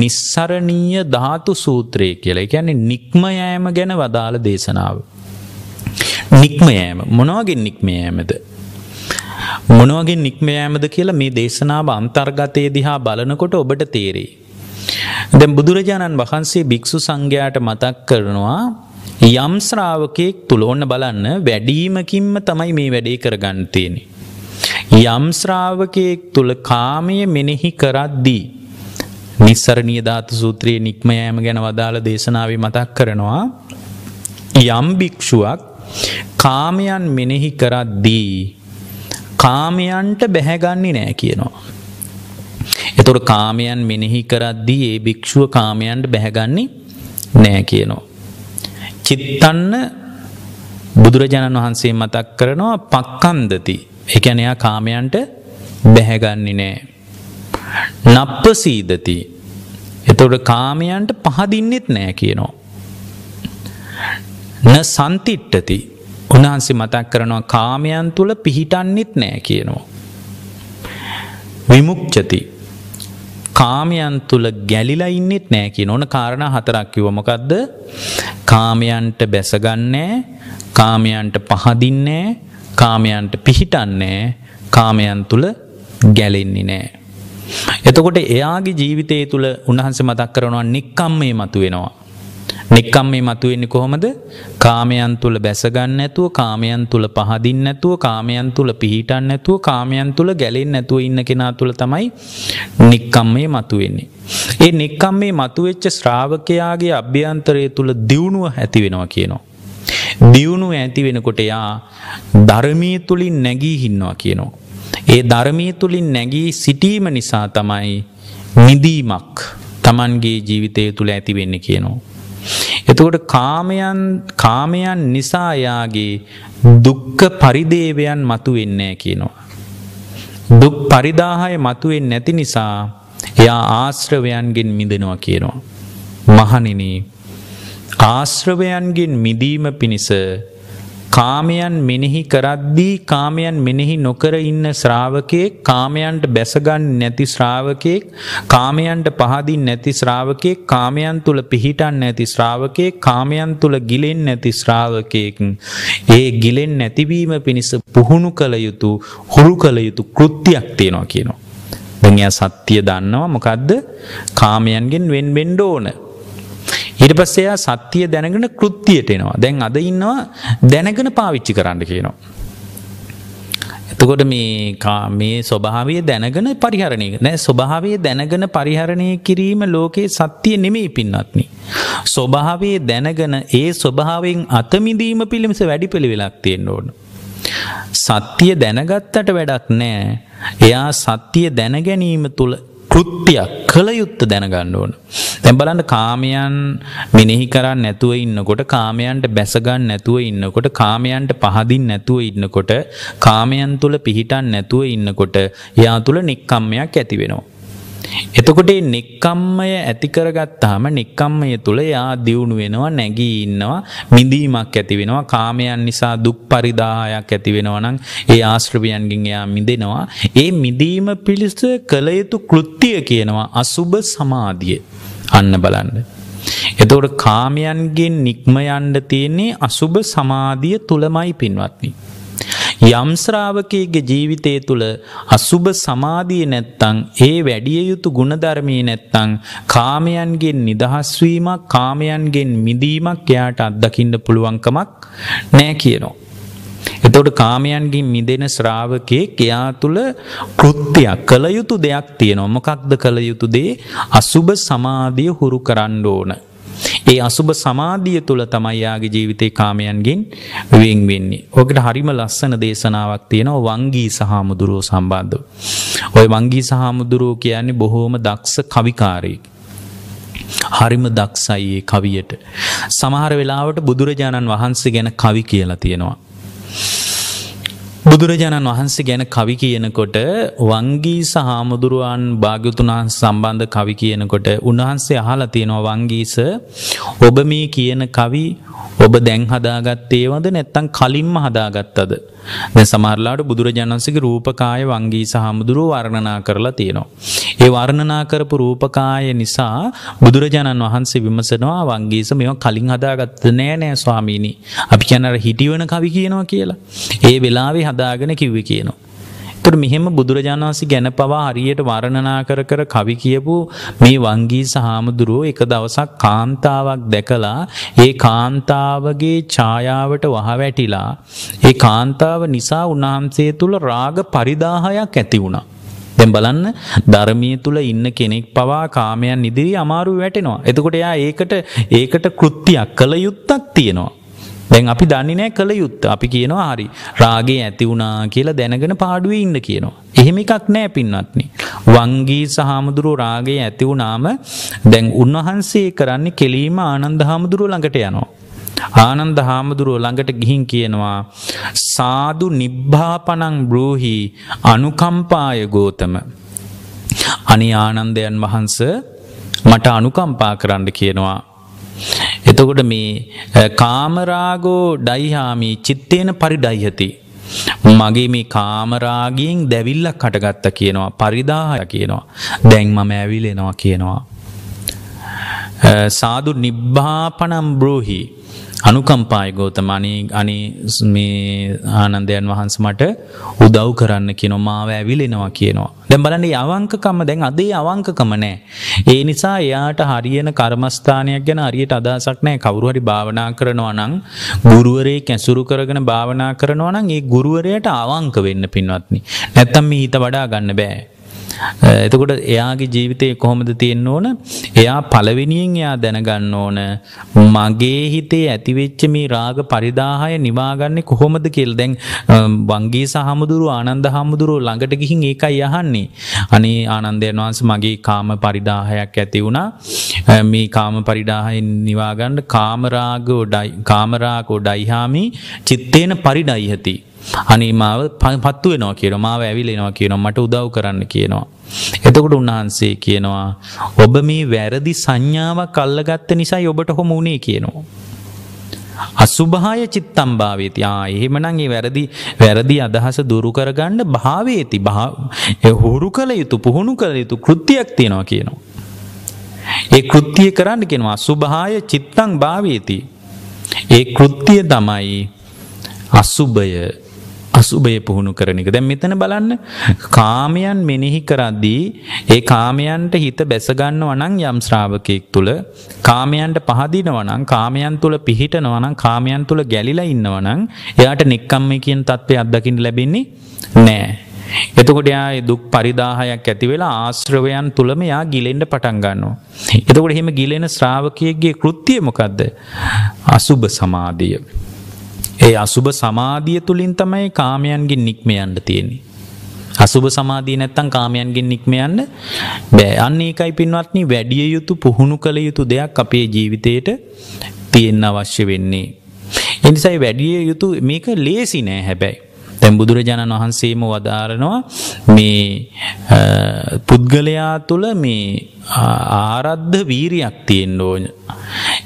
Speaker 1: නිස්සරණීය ධාතු සූත්‍රය කියලා. ඒ කියන්නේ නික්ම යෑම ගැන වදාළ දේශනාව. නික්ම යෑම මොනවගේ නික්ම යෑමද? මොනවගේ නික්ම යෑමද කියලා මේ දේශනාව අන්තර්ගතයේ දිහා බලනකොට ඔබට තේරෙයි. දැන් බුදුරජාණන් වහන්සේ භික්ෂු සංඝයාට මතක් කරනවා යම් ශ්‍රාවකයෙක් තුල ඕන්න බලන්න වැඩිමකින්ම තමයි මේ වැඩේ කරගන්න තියෙන්නේ. යම් ශ්‍රාවකයෙක් තුල කාමය මෙනෙහි කරද්දී නිස්සරණීය ධාතු සූත්‍රයේ නික්ම යෑම ගැන වදාළ දේශනාවේ මතක් කරනවා යම් භික්ෂුවක් කාමයන් මෙනෙහි කරද්දී කාමයන්ට බැහැගන්නේ නෑ කියනවා. එතොට කාමයන් මෙනෙහි කරද්දී ඒ භික්‍ෂුව කාමයන්ට බැහැගන්නේ නෑ කියනවා. චිත්තන්න බුදුරජාණන් වහන්සේ මතක් කරනවා පක්කන්දති එකැනයා කාමයන්ට බැහැගන්නේ නෑ. නප්ප සීදති එතොට කාමයන්ට පහදින්නෙත් නෑ කියනවා. න සන්තිට්ටති උන්හන්සේ මතක් කරනවා කාමයන් තුළ පිහිටන්නෙත් නෑ කියනවා. විමුක්චති කාමයන් තුළ ගැලිලා ඉන්නෙත් නෑ කියන ඕන කාරණ හතරක් කිව මොකක්ද කාමයන්ට බැසගන්නේ කාමයන්ට පහදින්නේ කාමයන්ට පිහිටන්නේ කාමයන් තුළ ගැලෙන්නේ නෑ. එතකොට එයාගේ ජීවිතය තුළ උන්වහන්සේ මතක් කරනවා නික්කම් මේ මතු වෙනවා. නික්කම් මේ මතුවෙන්නේ කොහොමද කාමයන් තුළ බැසගන්න නැතුව කාමයන් තුළ පහදින් නැතුව කාමයන් තුළ පිහිටන් නැතුව කාමයන් තුළ ගැලෙන් නැතුව ඉන්න කෙනා තුළ තමයි නික්කම් මේ මතුවෙන්නේ. ඒ නික්කම් මේ මතුවෙච්ච ශ්‍රාවකයාගේ අභ්‍යන්තරය තුළ දියුණුව ඇති වෙනවා කියනවා. දියුණුව ඇති වෙනකොට යා ධර්මී තුළින් නැගී හින්නවා කියනවා. ඒ ධර්මී තුළින් නැගී සිටීම නිසා තමයි මිදීමක් තමන්ගේ ජීවිතය තුළ ඇති වෙන්න කියනවා. එතකොට කාමයන් කාමයන් නිසා යාගේ දුක්ඛ පරිදේවයන් මතුවෙන්නේ කියනවා. දුක් පරිදාහය මතුවෙන්නේ නැති නිසා එයා ආශ්‍රවයන්ගෙන් මිදෙනවා කියනවා. මහණෙනි ආශ්‍රවයන්ගෙන් මිදීම පිණිස කාමයන් මෙනෙහි කරද්දී කාමයන් මෙනෙහි නොකර ඉන්න ශ්‍රාවකයෙක් කාමයන්ට බැසගන්න නැති ශ්‍රාවකයෙක් කාමයන්ට පහදින් නැති ශ්‍රාවකයෙක් කාමයන් තුල පිහිටන් නැති ශ්‍රාවකයෙක් කාමයන් තුල ගිලෙන් නැති ශ්‍රාවකයෙක් ඒ ගිලෙන් නැතිවීම පිණිස පුහුණු කළ යුතු හුරු කළ යුතු කෘත්‍යයක් තියෙනවා කියනවා. දැන් එයා සත්‍ය දන්නවා මොකද්ද? කාමයන්ගෙන් වෙන් වෙන්න ඕන. ඊට පස්සේ එයා සත්‍යය දැනගෙන කෘත්‍යයට එනවා. දැන් අද ඉන්නවා දැනගෙන පාවිච්චි කරන්න කියනවා. එතකොට මේ මේ ස්වභාවය දැනගෙන පරිහරණය නෑ ස්වභාවය දැනගෙන පරිහරණය කිරීම ලෝකයේ සත්‍යය නෙමෙයි පින්නත්නි. ස්වභාවයේ දැනගෙන ඒ ස්වභාවයෙන් අතමිදීම පිළිමිස වැඩි පිළිවෙලක් තියෙන්න ඕන. සත්‍යය දැනගත්තට වැඩක් නෑ. එයා සත්‍යය දැනගැනීම තුළ කෘත්‍යයක් කළ යුත්ත දැනගන්න ඕන. දැන් බලන්න කාමයන් මෙනෙහි කරන්නේ නැතුව ඉන්නකොට කාමයන්ට බැසගන්න නැතුව ඉන්නකොට කාමයන්ට පහදින් නැතුව ඉන්නකොට කාමයන් තුල පිහිටන් නැතුව ඉන්නකොට එයා තුල නික්කම්මයක් ඇති වෙනවා. එතකොට මේ නික්කම්මය ඇති කරගත්තාම නික්කම්මය තුල යා දියුණු වෙනවා නැගී ඉන්නවා මිදීමක් ඇති වෙනවා කාමයන් නිසා දුක් පරිදාහයක් ඇති වෙනවා නම් ඒ ආශ්‍රවයන්ගෙන් එයා මිදෙනවා. ඒ මිදීම පිළිස කළ යුතු කෘත්‍ය කියනවා අසුබ සමාධිය. අන්න බලන්න. එතකොට කාමයන්ගෙන් නික්ම යන්න තියෙන්නේ අසුබ සමාධිය තුලමයි පින්වත්නි. යම් ශ්‍රාවකයෙක්ගේ ජීවිතය තුළ අසුබ සමාධිය නැත්තං ඒ වැඩිය යුතු ගුණධර්මී නැත්තං කාමයන්ගෙන් නිදහස්වීමක් කාමයන්ගෙන් මිදීමක් එයාට අත්දකින්න පුළුවන්කමක් නෑ කියනවා. එතකොට කාමයන්ගින් මිදෙන ශ්‍රාවකයෙක් එයා තුළ කෘත්‍යයක් කළ යුතු දෙයක් තියෙනවා. මොකක්ද කළ යුතු දේ? අසුබ සමාධිය හුරු කරන්න ඕන. ඒ අසුබ සමාධිය තුළ තමයි යාගේ ජීවිතේ කාමයන්ගෙන් වෙන් වෙන්නේ. ඔකට හරිම ලස්සන දේශනාවක් තියෙනවා වංගී සහමුදුරුවෝ සම්බන්ධව. ඔය වංගී සහමුදුරුවෝ කියන්නේ බොහෝම දක්ෂ කවිකාරයෙක්. හරිම දක්ෂයි ඒ කවියට. සමහර වෙලාවට බුදුරජාණන් වහන්සේ ගැන කවි කියලා තියෙනවා. බුදුරජාණන් වහන්සේ ගැන කවි කියනකොට වංගීස හාමුදුරුවන් භාග්‍යතුන් වහන්සේ සම්බන්ධ කවි කියනකොට උන්වහන්සේ අහලා තියෙනවා වංගීස ඔබ මේ කියන කවි ඔබ දැන් හදාගත්තේවද නැත්තම් කලින්ම හදාගත්තද? දැන් සමහරලාට බුදුරජාණන් වහන්සේගේ රූපකාය වංගීස හාමුදුරුව වර්ණනා කරලා තියෙනවා. ඒ වර්ණනා කරපු රූපකාය නිසා බුදුරජාණන් වහන්සේ විමසනවා වංගීස මේවා කලින් හදාගත්ත නෑ නෑ ස්වාමීනි. අපි කියන අර හිටිවන කවි කියනවා කියලා. ඒ වෙලාවේ හදාගෙන කිව්වේ කියනවා. එතකොට මෙහෙම බුදුරජාණන් වහන්සේ ගැන පවා හරියට වර්ණනා කර කර කවි කියපු මේ වංගීස හාමුදුරුවෝ එක දවසක් කාන්තාවක් දැකලා ඒ කාන්තාවගේ ඡායාවට වහවැටිලා ඒ කාන්තාව නිසා උන්වහන්සේ තුල රාග පරිදාහයක් ඇති වුණා. දැන් බලන්න ධර්මයේ තුල ඉන්න කෙනෙක් පවා කාමයන් ඉදිරි අමාරු වැටෙනවා. එතකොට එයා ඒකට ඒකට කෘත්‍යයක් කළ යුත්තක් තියෙනවා. දැන් අපි දන්නේ නැහැ කළ යුත්ත. අපි කියනවා හරි රාගේ ඇති වුණා කියලා දැනගෙන පාඩුවේ ඉන්න කියනවා. එහෙම එකක් නැහැ පින්වත්නි. වංගී සහමුදුරු රාගේ ඇති වුණාම දැන් උන්වහන්සේ කරන්නේ කෙලීම ආනන්ද හාමුදුරුව ළඟට යනවා. ආනන්ද හාමුදුරුව ළඟට ගිහින් කියනවා සාදු නිබ්බාපනං බ්‍රූහි අනුකම්පාය ගෝතම අනි ආනන්දයන් වහන්ස මට අනුකම්පා කරන්න කියනවා එතකොට මේ කාමරාගෝ ඩයිහාමි චිත්තේන පරිඩයිහති. මගේ මේ කාමරාගයෙන් දැවිල්ලක් කටගත්ත කියනවා පරිදාහය කියනවා. දැන් මම ඇවිලෙනවා කියනවා. සාදු නිබ්භාපනම් බ්‍රෝහි අනුකම්පාය ගෝතමනී අනි මේ ආනන්දයන් වහන්ස මට උදව් කරන්න කියනවා මාව ඇවිලෙනවා කියනවා. දැන් බලන්න අවංකකම දැන් අදේ අවංකකම නෑ. ඒ නිසා එයාට හරියන කර්මස්ථානයක් ගැන හරියට අදහසක් නෑ. කවුරු හරි භාවනා කරනවා නම් ගුරුවරයෙක් ඇසුරු කරගෙන භාවනා කරනවා නම් ඒ ගුරුවරයාට අවංක වෙන්න පින්වත්නි. නැත්තම් මේ හිත වඩා ගන්න බෑ. එතකොට එයාගේ ජීවිතය කොහොමද තියෙන්න ඕන? එයා පළවෙනියෙන් එයා දැනගන්න ඕන මගේ හිතේ ඇතිවෙච්ච මේ රාග පරිදාහය නිවාගන්නේ කොහොමද කියලා. දැන් වංගී සහමුදුරු ආනන්ද හමුදුරුව ළඟට ගිහින් ඒකයි අහන්නේ. අනේ ආනන්දයන් වහන්සේ මගේ කාම පරිදාහයක් ඇති වුණා. මේ කාම පරිදාහය නිවාගන්න කාමරාගෝ කාමරාගෝ ඩයිහාමි චිත්තේන පරිඩයිහති අනේ මාව පත්තු වෙනවා කියනවා මාව ඇවිලෙනවා කියනවා මට උදව් කරන්න කියනවා. එතකොට උන්වහන්සේ කියනවා ඔබ මේ වැරදි සංඥාවක් අල්ලගත්ත නිසායි ඔබට හොම වුණේ කියනවා. අසුභාය චිත්තම් භාවේති. ආ එහෙමනම් මේ වැරදි වැරදි අදහස දුරු කරගන්න භාවේති. හුරු කළ යුතු පුහුණු කළ යුතු කෘත්‍යයක් තියෙනවා කියනවා. ඒ කෘත්‍යය කරන්න කියනවා අසුභාය චිත්තං භාවේති. ඒ කෘත්‍යය තමයි අසුභය අසුභය පුහුණු කරන එක. දැන් මෙතන බලන්න කාමයන් මෙනෙහි කරද්දී ඒ කාමයන්ට හිත බැසගන්නවා නම් යම් ශ්‍රාවකෙක් තුල කාමයන්ට පහදිනවා නම් කාමයන් තුල පිහිටනවා නම් කාමයන් තුල ගැලිලා ඉන්නවා නම් එයාට නික්කම්මේ කියන தත්ත්වය අත්දකින්න ලැබෙන්නේ නැහැ. එතකොට එයා දුක් පරිදාහයක් ඇති වෙලා ආශ්‍රවයන් තුලම එයා ගිලෙන්න පටන් ගන්නවා. එතකොට එහෙම ගිලෙන ශ්‍රාවකයෙක්ගේ කෘත්‍යය මොකද්ද? අසුබ සමාධිය. ඒ අසුබ සමාධිය තුළින් තමයි කාමයන්ගෙන් නික්ම යන්න තියෙන්නේ. අසුබ සමාධිය නැත්තම් කාමයන්ගෙන් නික්ම යන්න බෑ. අන්න ඒකයි පින්වත්නි වැඩි යුතු පුහුණු කළ යුතු දෙයක් අපේ ජීවිතේට තියෙන්න අවශ්‍ය වෙන්නේ. ඒ නිසා වැඩි යුතු මේක ලේසි නෑ හැබැයි. දැන් බුදුරජාණන් වහන්සේම වදාරනවා මේ පුද්ගලයා තුළ මේ ආරද්ධ වීරියක් තියෙන්න ඕන.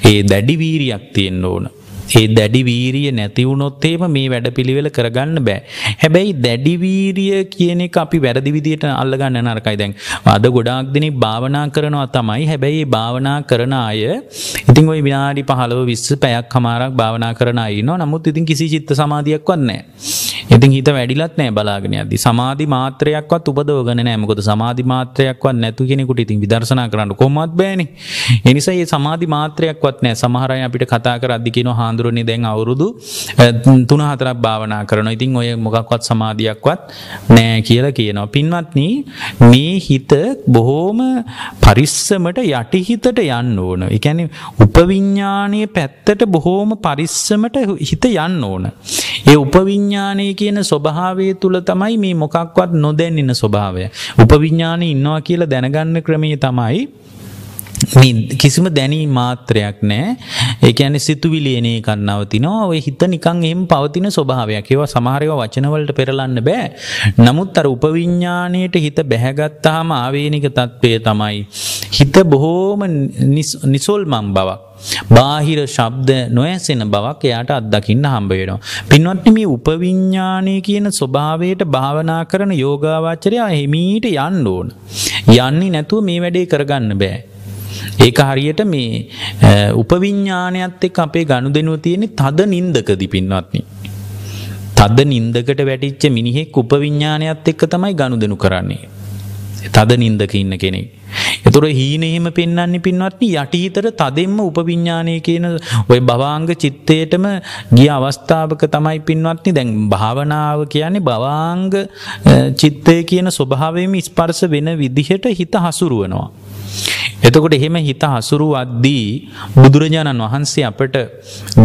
Speaker 1: ඒ දැඩි වීරියක් තියෙන්න ඕන. ඒ දැඩි වීරිය නැති වුණොත් එහෙම මේ වැඩපිළිවෙල කරගන්න බෑ. හැබැයි දැඩි වීරිය කියන එක අපි වැරදි විදියට අල්ලගන්න නරකයි දැන්. අද ගොඩාක් දෙනෙක් භාවනා කරනවා තමයි. හැබැයි මේ භාවනා කරන අය ඉතින් ওই විනාඩි 15 20 පැයක් කමාරක් භාවනා කරන අය ඉන්නවා. නමුත් ඉතින් කිසි චිත්ත සමාධියක්වත් නැහැ. ඉතින් හිත වැඩිලත් නැහැ බලාගෙන යද්දි. සමාධි මාත්‍රයක්වත් උපදවගෙන නැහැ. මොකද සමාධි මාත්‍රයක්වත් නැතු කෙනෙකුට ඉතින් විදර්ශනා කරන්න කොහොමවත් බෑනේ. ඒ නිසා මේ සමාධි මාත්‍රයක්වත් නැහැ. සමහර අය අපිට කතා කරද්දි කියනවා හාමුදුරනේ දැන් අවුරුදු 3-4ක් භාවනා කරනවා. ඉතින් ඔය මොකක්වත් සමාධියක්වත් නැහැ කියලා කියනවා. පින්වත්නි මේ හිත බොහොම පරිස්සමට යටිහිතට යන්න ඕන. ඒ කියන්නේ උපවිඥානීය පැත්තට බොහොම පරිස්සමට හිත යන්න ඕන. ඒ උපවිඥානයේ කියන ස්වභාවය තුල තමයි මේ මොකක්වත් නොදැන්නෙන ස්වභාවය. උපවිඥානේ ඉන්නවා කියලා දැනගන්න ක්‍රමයේ තමයි කිසිම දැනී මාත්‍රයක් නෑ ඒ කියන්නේ සිතුවිලි එන එකක් නවතිනවා ඔය හිත නිකන් එහෙම පවතින ස්වභාවයක් ඒවා සමහර ඒවා වචන වලට පෙරලන්න බෑ නමුත් අර උපවිඥාණයට හිත බැහැගත්තාම ආවේනික తත්වය තමයි හිත බොහෝම නිසොල්මන් බවක් බාහිර ශබ්ද නොඇසෙන බවක් එයාට අත්දකින්න හම්බ වෙනවා. පින්වත්නි මේ උපවිඥානය කියන ස්වභාවයට භාවනා කරන යෝගාවචරයා හිමීට යන්න ඕන. යන්නේ නැතුව මේ වැඩේ කරගන්න බෑ. ඒක හරියට මේ උපවිඥානයත් එක්ක අපේ ගනුදෙනුව තියෙන්නේ තද නින්දකදී පින්වත්නි. තද නින්දකට වැටිච්ච මිනිහෙක් උපවිඥානයත් එක්ක තමයි ගනුදෙනු කරන්නේ. තද නින්දක ඉන්න කෙනෙක්. එතුර හීන එහෙම පෙන්වන්නේ පින්වත්නි යටිහිතට තදෙන්ම උපවිඥානය කියන ඔය භවාංග චිත්තයටම ගිය අවස්ථාවක තමයි පින්වත්නි දැන් භාවනාව කියන්නේ භවාංග චිත්තය කියන ස්වභාවයෙන්ම ස්පර්ශ වෙන විදිහට හිත හසුරුවනවා. එතකොට එහෙම හිත හසුරුවද්දී බුදුරජාණන් වහන්සේ අපට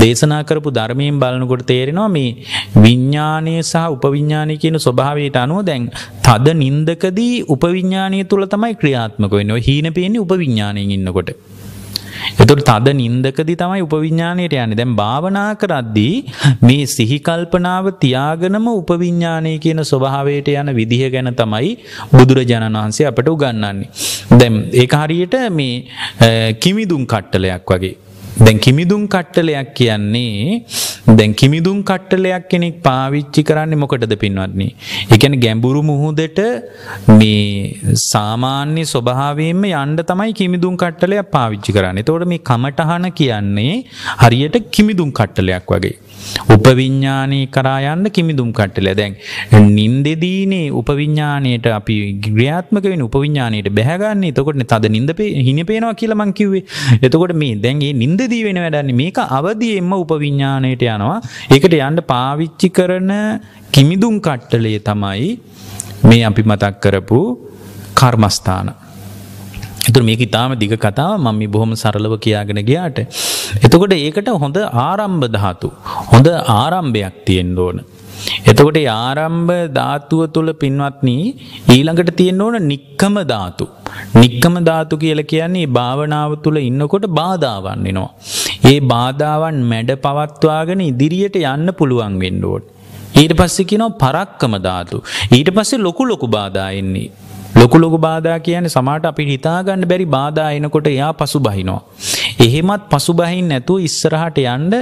Speaker 1: දේශනා කරපු ධර්මයෙන් බලනකොට තේරෙනවා මේ විඥානය සහ උපවිඥානය කියන ස්වභාවයට අනුව දැන් තද නින්දකදී උපවිඥානය තුල තමයි ක්‍රියාත්මක වෙන්නේ. ඔය හීන පේන්නේ උපවිඥාණයෙන් ඉන්නකොට. එතකොට තද නින්දකදී තමයි උපවිඥාණයට යන්නේ. දැන් භාවනා කරද්දී මේ සිහි කල්පනාව තියාගෙනම උපවිඥාණය කියන ස්වභාවයට යන විදිහ ගැන තමයි බුදුරජාණන් වහන්සේ අපට උගන්වන්නේ. දැන් ඒක හරියට මේ කිමිදුම් කට්ටලයක් වගේ. දැන් කිමිදුම් කට්ටලයක් කියන්නේ දැන් කිමිදුම් කට්ටලයක් කෙනෙක් පාවිච්චි කරන්නේ මොකටද පින්වත්නි? ඒ කියන්නේ ගැඹුරු මුහුදට මේ සාමාන්‍ය ස්වභාවයෙන්ම යන්න තමයි කිමිදුම් කට්ටලයක් පාවිච්චි කරන්නේ. එතකොට මේ කමටහන කියන්නේ හරියට කිමිදුම් කට්ටලයක් වගේ. උපවිඤ්ඥානී කරා යන්න කිමිදුම් කට්ටල. දැන් නින්දෙදීනේ උපවිඤ්ඥානයට අපි ග්‍රියාත්මක වෙන උපවිඤ්ඥානයට බැහගන්නේ. එතකොට තද නින්ද හින පේනවා කියලමං කිව්වේ. එතකොට මේ දැන්ගේ නින්දදී වෙන වැඩන්නේ මේක අවදියෙන්ම උපවිඤ්ඥානයට යනවා. ඒකට යන්න පාවිච්චි කරන කිමිදුම් කට්ටලේ තමයි මේ අපි මතක් කරපු කර්මස්ථාන. එතුර මේක ඉතාම දිග කතාව මම මේ බොහොම සරලව කියාගෙන ගියාට. එතකොට ඒකට හොඳ ආරම්භ ධාතු. හොඳ ආරම්භයක් තියෙන්න ඕන. එතකොට ආරම්භ ධාතුව තුළ පින්වත්නි ඊළඟට තියෙන්න ඕන නික්කම ධාතු. නික්කම ධාතු කියලා කියන්නේ භාවනාව තුළ ඉන්නකොට බාධාවන් වෙනවා. ඒ බාධාවන් මැඩ පවත්වාගෙන ඉදිරියට යන්න පුළුවන් වෙන්න ඕන. ඊට පස්සේ කියනවා පරක්කම ධාතු. ඊට පස්සේ ලොකු ලොකු බාධා එන්නේ. ලොකු ලොකු බාධා කියන්නේ සමාට අපි හිතාගන්න බැරි බාධා එනකොට එයා පසු බහිනවා. එහෙමත් පසු බහින් නැතුව ඉස්සරහට යන්න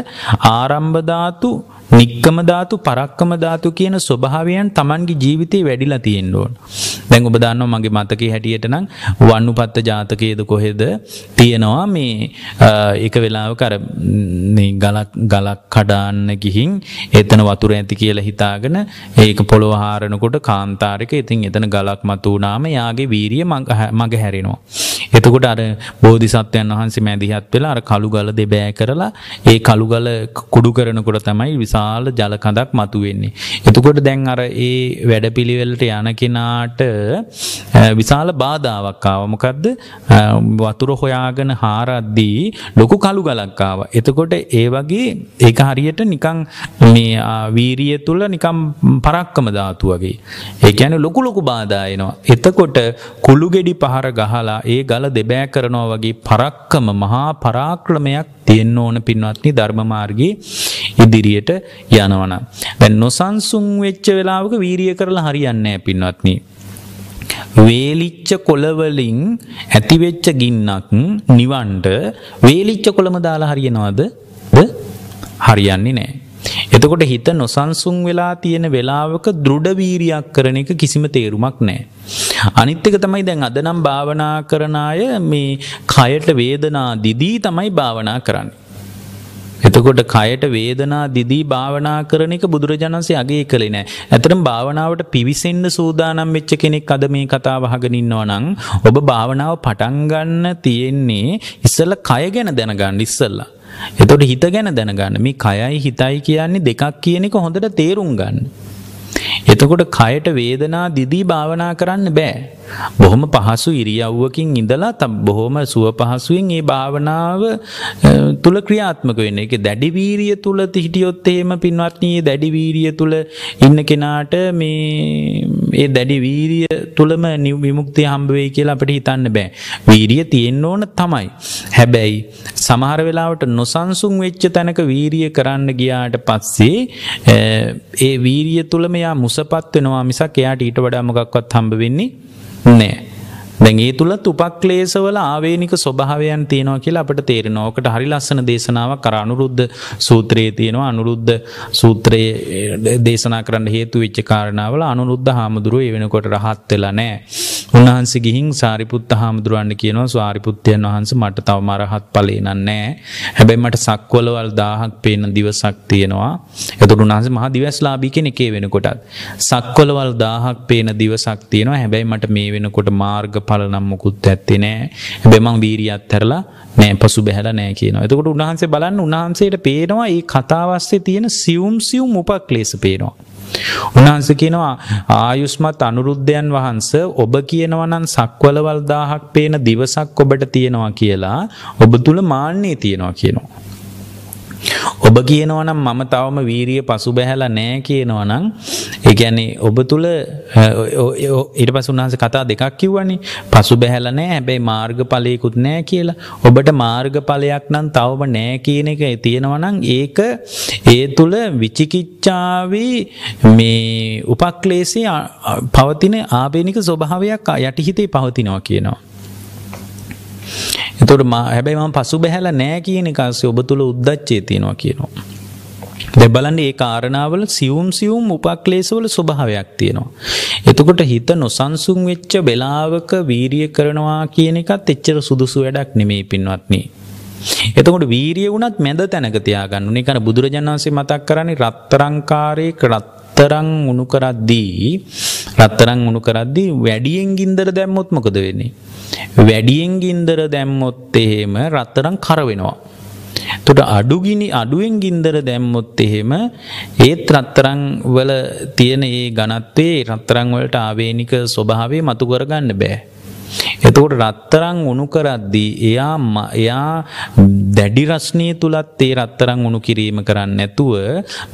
Speaker 1: ආරම්භ ධාතු නික්කම ධාතු පරක්කම ධාතු කියන ස්වභාවයන් Tamanගේ ජීවිතේ වැඩිලා තියෙන්න ඕන. දැන් ඔබ දන්නවා මගේ මතකයේ හැටියට නම් වන්නුපත්ත ජාතකයේද කොහෙද තියෙනවා මේ එක වෙලාවක අර මේ ගලක් ගලක් කඩාන්න ගිහින් එතන වතුර ඇති කියලා හිතාගෙන ඒක පොළොව හාරනකොට කාන්තාරයක ඉතින් එතන ගලක් මතු වුණාම යාගේ වීරිය මග හැරෙනවා. එතකොට අර බෝධිසත්වයන් වහන්සේ මැදිහත් වෙලා අර කළු ගල දෙබෑ කරලා ඒ කළු ගල කුඩු කරනකොට තමයි විශාල ජල කඳක් මතුවෙන්නේ. එතකොට දැන් අර ඒ වැඩපිළිවෙලට යන කෙනාට විශාල බාධාවක් ආවා. මොකද්ද? වතුර හොයාගෙන හාරද්දී ලොකු කළු ගලක් ආවා. එතකොට ඒ වගේ ඒක හරියට නිකන් මේ වීරිය තුල නිකන් පරක්කම ධාතු වගේ. ඒ කියන්නේ ලොකු ලොකු බාධා එනවා. එතකොට කුළු ගෙඩි පහර ගහලා ඒ ගල දෙබෑ කරනවා වගේ පරක්කම මහා පරාක්‍රමයක් තියෙන්න ඕන පින්වත්නි ධර්ම මාර්ගයේ ඉදිරියට යනවනම්. දැන් නොසන්සුන් වෙච්ච වෙලාවක වීරිය කරලා හරියන්නේ නැහැ පින්වත්නි. වේලිච්ච කොළවලින් ඇතිවෙච්ච ගින්නක් නිවන්ට වේලිච්ච කොළම දාලා හරියනවද? හරියන්නේ නැහැ. එතකොට හිත නොසන්සුන් වෙලා තියෙන වෙලාවක දෘඩ වීරියක් කරන එක කිසිම තේරුමක් නැහැ. අනිත් එක තමයි දැන් අද නම් භාවනා කරන අය මේ කයට වේදනා දිදී තමයි භාවනා කරන්නේ. එතකොට කයට වේදනා දිදී භාවනා කරන එක බුදුරජාණන්සේ අගේ කළේ නෑ. ඇත්තටම භාවනාවට පිවිසෙන්න සූදානම් වෙච්ච කෙනෙක් අද මේ කතාව අහගෙන ඉන්නවා නම් ඔබ භාවනාව පටන් ගන්න තියෙන්නේ ඉස්සෙල්ලා කය ගැන දැනගන්න ඉස්සෙල්ලා. එතකොට හිත ගැන දැනගන්න මේ කයයි හිතයි කියන්නේ දෙකක් කියන එක හොඳට තේරුම් ගන්න. එතකොට කයට වේදනා දිදී භාවනා කරන්න බෑ. බොහොම පහසු ඉරියව්වකින් ඉඳලා තම් බොහොම සුව පහසුවෙන් ඒ භාවනාව තුළ ක්‍රියාත්මක වෙන්න එක දැඩි වීරිය තුළ හිටියොත් එහෙම පින්වත්නී දැඩි වීරිය තුළ ඉන්න කෙනාට මේ ඒ දැඩි වීරිය තුළම විමුක්තිය හම්බ වෙයි කියලා අපිට හිතන්න බෑ. වීරිය තියෙන්න ඕන තමයි. හැබැයි සමහර වෙලාවට නොසන්සුන් වෙච්ච තැනක වීරිය කරන්න ගියාට පස්සේ ඒ වීරිය තුළම යා මුසපත් වෙනවා මිසක් එයාට ඊට වඩා මොකක්වත් හම්බ වෙන්නේ නෑ. දැන් ඒ තුලත් උපක්ලේශවල ආවේනික ස්වභාවයන් තියෙනවා කියලා අපිට තේරෙනවා. ඔකට හරි ලස්සන දේශනාවක් අර අනුරුද්ධ සූත්‍රයේ තියෙනවා. අනුරුද්ධ සූත්‍රයේ දේශනා කරන්න හේතු වෙච්ච කාරණාවල අනුරුද්ධ හාමුදුරුවෝ ඒ වෙනකොට රහත් වෙලා නැහැ. උන්වහන්සේ ගිහින් සාරිපුත්ත හාමුදුරුවන්ට කියනවා සාරිපුත්තයන් වහන්සේ මට තවම රහත් ඵලේ නැහැ. හැබැයි මට සක්වලවල් 1000ක් පේන දිවසක් තියෙනවා. එතකොට උන්වහන්සේ මහා දිවස්ලාභී කෙනෙක් ඒ වෙනකොටත්. සක්වලවල් 1000ක් පේන දිවසක් තියෙනවා. හැබැයි මට මේ වෙනකොට මාර්ග ඵල නම් මුකුත් ඇත්තේ නෑ. හැබැයි මං වීරිය අත්හැරලා නෑ පසු බැහැලා නෑ කියනවා. එතකොට උන්වහන්සේ බලන්න උන්වහන්සේට පේනවා මේ කතාවස්සේ තියෙන සියුම් සියුම් උපක්ලේශ පේනවා. උන්වහන්සේ කියනවා ආයුෂ්මත් අනුරුද්ධයන් වහන්ස ඔබ කියනවා නම් සක්වලවල් 1000ක් පේන දිවසක් ඔබට තියෙනවා කියලා ඔබ තුල මාන්නේ තියෙනවා කියනවා. ඔබ කියනවනම් මම තවම වීරිය පසුබැහැලා නෑ කියනවනම් ඒ කියන්නේ ඔබ තුල ඊට පස්සේ උන්වහන්සේ කතා දෙකක් කිව්වනේ පසුබැහැලා නෑ හැබැයි මාර්ගඵලයකුත් නෑ කියලා. ඔබට මාර්ගඵලයක් නම් තවම නෑ කියන එක තියෙනවනම් ඒක ඒ තුල විචිකිච්ඡාවේ මේ උපක්ලේශයේ පවතින ආවේනික ස්වභාවයක් යටිහිතේ පවතිනවා කියනවා. එතකොට හැබැයි මම පසු බැහැලා නෑ කියන එක අස්සේ ඔබ තුල උද්දච්චය තියෙනවා කියනවා. දැන් බලන්න මේ කාරණාවල සියුම් සියුම් උපක්ලේශවල ස්වභාවයක් තියෙනවා. එතකොට හිත නොසන්සුන් වෙච්ච වෙලාවක වීරිය කරනවා කියන එකත් එච්චර සුදුසු වැඩක් නෙමෙයි පින්වත්නි. එතකොට වීරිය වුණත් මැද තැනක තියාගන්න ඕනේ. ඒකන බුදුරජාණන් වහන්සේ මතක් කරන්නේ රත්තරංකාරයේ රත්තරන් උණු කරද්දී රත්තරන් උණු කරද්දී වැඩියෙන් ගින්දර දැම්මොත් මොකද වෙන්නේ? වැඩියෙන් ගින්දර දැම්මොත් එහෙම රත්තරන් කර වෙනවා. එතකොට අඩුගිනි අඩුවෙන් ගින්දර දැම්මොත් එහෙම ඒත් රත්තරන් වල තියෙන ඒ ඝනත්වයේ රත්තරන් වලට ආවේනික ස්වභාවය මතු කරගන්න බෑ. එතකොට රත්තරන් උණු කරද්දී එයා එයා දැඩි රස්නිය තුලත් ඒ රත්තරන් උණු කිරීම කරන්නේ නැතුව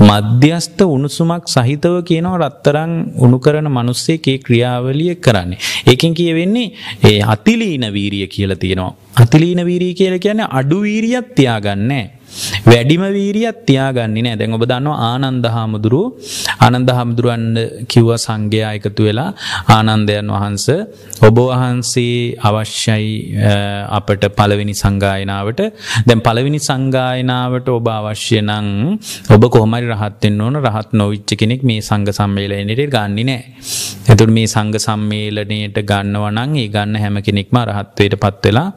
Speaker 1: මධ්‍යස්ත උණුසුමක් සහිතව කියනවා රත්තරන් උණු කරන මිනිස්සෙක් ඒ ක්‍රියාවලිය කරන්නේ. ඒකෙන් කියවෙන්නේ ඒ අතිලීන වීරිය කියලා තියෙනවා. අතිලීන වීරිය කියලා කියන්නේ අඩු වීරියක් තියාගන්නේ වැඩිම වීරියක් තියාගන්නේ නැහැ. දැන් ඔබ දන්නවා ආනන්ද හාමුදුරුව ආනන්ද හාමුදුරුවන් කිව්වා සංඝයා එකතු වෙලා ආනන්දයන් වහන්සේ ඔබ වහන්සේ අවශ්‍යයි අපට පළවෙනි සංගායනාවට. දැන් පළවෙනි සංගායනාවට ඔබ අවශ්‍ය නම් ඔබ කොහොම හරි රහත් වෙන්න ඕන. රහත් නොවිච්ච කෙනෙක් මේ සංඝ සම්මේලනයේට ගන්නේ නැහැ. එතකොට මේ සංඝ සම්මේලනයේට ගන්නවා නම් ඒ ගන්න හැම කෙනෙක්ම රහත්වයටපත් වෙලා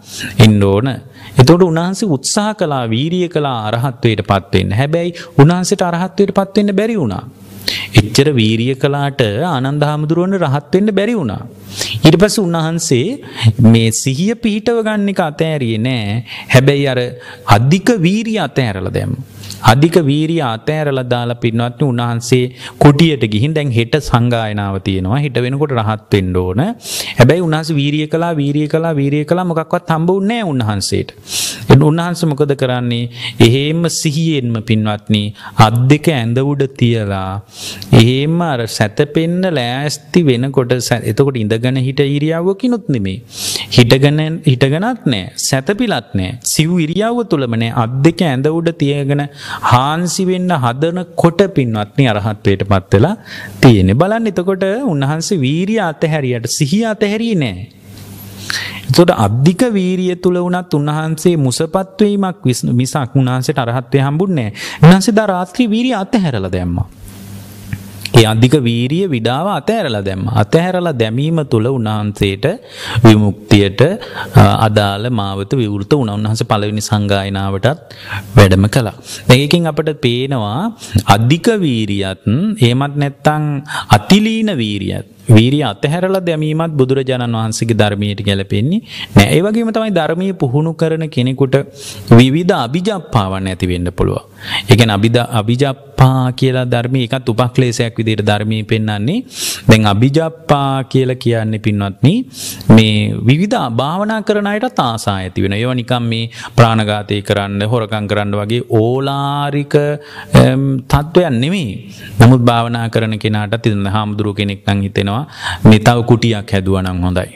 Speaker 1: ඉන්න ඕන. එතකොට උන්වහන්සේ උත්සාහ කළා වීරිය කළා අරහත්වයට පත් වෙන්න. හැබැයි උන්වහන්සේට අරහත්වයට පත් වෙන්න බැරි වුණා. එච්චර වීරිය කළාට ආනන්ද හාමුදුරුවන්ට රහත් වෙන්න බැරි වුණා. ඊට පස්සේ උන්වහන්සේ මේ සිහිය පිහිටව ගන්න එක අතෑරියේ නෑ. හැබැයි අර අධික වීරිය අතෑරලා දැම්මා. අධික වීරිය අතෑරලා දාලා පින්වත්නි උන්වහන්සේ කුටියට ගිහින් දැන් හෙට සංගායනාව තියෙනවා. හෙට වෙනකොට රහත් වෙන්න ඕන. හැබැයි උන්වහන්සේ වීරිය කළා වීරිය කළා වීරිය කළා මොකක්වත් හම්බුන්නේ නැහැ උන්වහන්සේට. උන්වහන්සේ මොකද කරන්නේ? එහෙම සිහියෙන්ම පින්වත්නි අත් දෙක ඇඳ උඩ තියලා එහෙම අර සැතපෙන්න ලෑස්ති වෙනකොට එතකොට ඉඳගෙන හිට ඉරියව්වකිනුත් නෙමෙයි. හිටගෙන හිටගෙනත් නෑ සැතපිලත් නෑ සිව් ඉරියව්ව තුලම නෑ අත් දෙක ඇඳ උඩ තියගෙන හාන්සි වෙන්න හදන කොට පින්වත්නි අරහත්වයට පත් වෙලා තියෙන්නේ. බලන්න එතකොට උන්වහන්සේ වීරිය අතහැරියට සිහිය අතහැරියේ නෑ. එතකොට අධික වීරිය තුල වුණත් උන්වහන්සේ මුසපත් වීමක් මිසක් උන්වහන්සේට අරහත්ත්වය හම්බුන්නේ නැහැ. උන්වහන්සේ දා රාත්‍රී වීරිය අතහැරලා දැම්මා. ඒ අධික වීරිය විඩාව අතහැරලා දැම්ම. අතහැරලා දැමීම තුළ උන්වහන්සේට විමුක්තියට අදාළ මාවත විවෘත වුණා. උන්වහන්සේ පළවෙනි සංගායනාවටත් වැඩම කළා. දැන් එකකින් අපිට පේනවා අධික වීරියත් එහෙමත් නැත්නම් අතිලීන වීරියත් වීරිය අතහැරලා දැමීමත් බුදුරජාණන් වහන්සේගේ ධර්මයට ගැලපෙන්නේ නෑ. ඒ වගේම තමයි ධර්මයේ පුහුණු කරන කෙනෙකුට විවිධ අභිජප්පාවන් ඇති වෙන්න පුළුවන්. ඒ කියන්නේ අභිජප්ප අභිජප්පා කියලා ධර්මය එකත් උපක්ලේශයක් විදිහට ධර්මයේ පෙන්වන්නේ දැන් අභිජප්පා කියලා කියන්නේ පින්වත්නි මේ විවිධ භාවනා කරන අයටත් ආසා ඇති වෙන. ඒවා නිකන් මේ ප්‍රාණඝාතය කරන්න, හොරකම් කරන්න වගේ ඕලාරික තත්වයක් නෙමෙයි. නමුත් භාවනා කරන කෙනාටත් ඉතින් හාමුදුරුව කෙනෙක් නම් හිතෙනවා මේ තව කුටියක් හැදුවා නම් හොඳයි.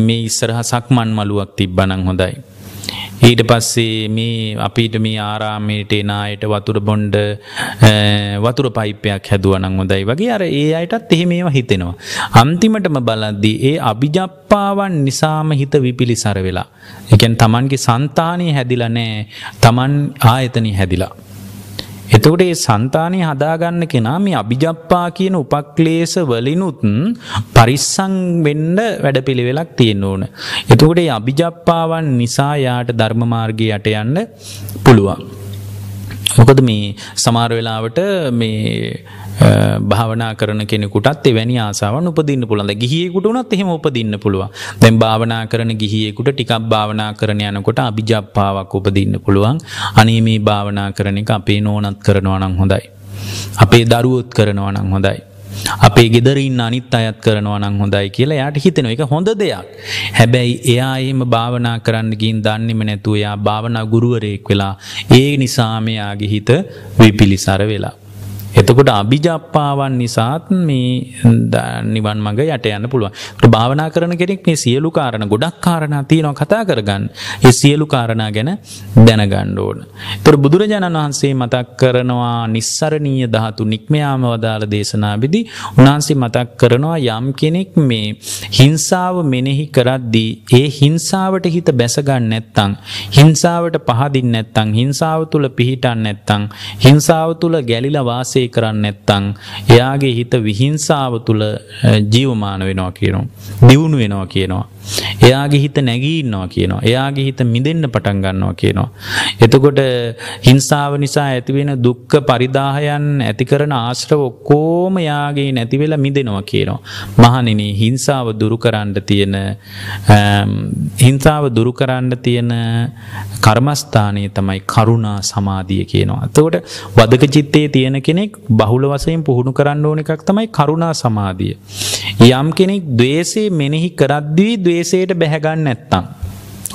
Speaker 1: මේ ඉස්සරහ සක්මන් මළුවක් තිබ්බනම් හොඳයි. ඊට පස්සේ මේ අපිට මේ ආරාමයට එන අයට වතුර බොන්ඩ වතුර පයිපයක් හැදුවනං හොඳයි වගේ අර ඒ අයටත් එහෙම ඒවා හිතෙනවා. අන්තිමටම බලද්දී ඒ අභිජප්පාවන් නිසාම හිත විපිලිසර වෙලා. එකන් තමන්ගේ సంతානය හැදිලා නෑ තමන් ආයතනය හැදිලා. එතකොට ඒ సంతානය හදාගන්න කෙනා මේ අභිජප්පා කියන උපක්ලේශ වලිනුත් පරිස්සම් වෙන්න වැඩපිළිවෙලක් තියෙන්න ඕන. එතකොට මේ අභිජප්පාවන් නිසා යාට ධර්ම මාර්ගයේ යට යන්න පුළුවන්. මොකද මේ සමහර වෙලාවට මේ භාවනා කරන කෙනෙකුටත් එවැනි ආසාවන් උපදින්න පුළුවන්. දැන් ගිහියෙකුට උනත් එහෙම උපදින්න පුළුවන්. දැන් භාවනා කරන ගිහියෙකුට ටිකක් භාවනා කරන යනකොට අභිජප්පාවක් උපදින්න පුළුවන්. අනේ මේ භාවනා කරන එක අපේ නෝනත් කරනවා නම් හොඳයි. අපේ දරුවොත් කරනවා නම් හොඳයි. අපේ ගෙදරින් අනිත් අයත් කරනවා නම් හොඳයි කියලා යාට හිතෙන එක හොඳ දෙයක්. හැබැයි එයා එහෙම භාවනා කරන්න ගින් දන්නේම නැතුව එයා භාවනා ගුරුවරයෙක් වෙලා ඒ නිසා මෙයාගේ හිත විපිලිසර වෙලා. එතකොට අභිජප්පාවන් නිසාත් මේ නිවන් මඟ යට යන්න පුළුවන්. භාවනා කරන කෙනෙක් මේ සියලු කාරණා ගොඩක් කාරණා තියෙනවා කතා කරගන්න. ඒ සියලු කාරණා ගැන දැනගන්න ඕන. ඒතර බුදුරජාණන් වහන්සේ මතක් කරනවා නිස්සරණීය ධාතු නික්මයාම වදාළ දේශනාවේදී උන්වහන්සේ මතක් කරනවා යම් කෙනෙක් මේ හිංසාව මෙනෙහි කරද්දී ඒ හිංසාවට හිත බැස ගන්න නැත්නම් හිංසාවට පහදින් නැත්නම් හිංසාව තුල පිහිටන් නැත්නම් හිංසාව තුල ගැලිලා වාසය වාසය කරන්න නැත්තං එයාගේ හිත විහිංසාව තුළ ජීවමාන වෙනවා කියනවා. දියුණු වෙනවා කියනවා. එයාගේ හිත නැගී ඉන්නවා කියනවා. එයාගේ හිත මිදෙන්න පටන් ගන්නවා කියනවා. එතකොට හිංසාව නිසා ඇතිවෙන දුක්ඛ පරිදාහයන් ඇති කරන ආශ්‍රව ඔක්කොම යාගේ නැති වෙලා මිදෙනවා කියනවා. මහණෙනි හිංසාව දුරු කරන්න තියෙන හිංසාව දුරු කරන්න තියෙන කර්මස්ථානයේ තමයි කරුණා සමාධිය කියනවා. එතකොට වදක චිත්තේ තියෙන කෙනෙක් බහුල වශයෙන් පුහුණු කරන්න ඕන එකක් තමයි කරුණා සමාධිය. යම් කෙනෙක් द्वේෂය මෙනෙහි කරද්දී ද්වේෂයට බැහැගන්න නැත්තම්.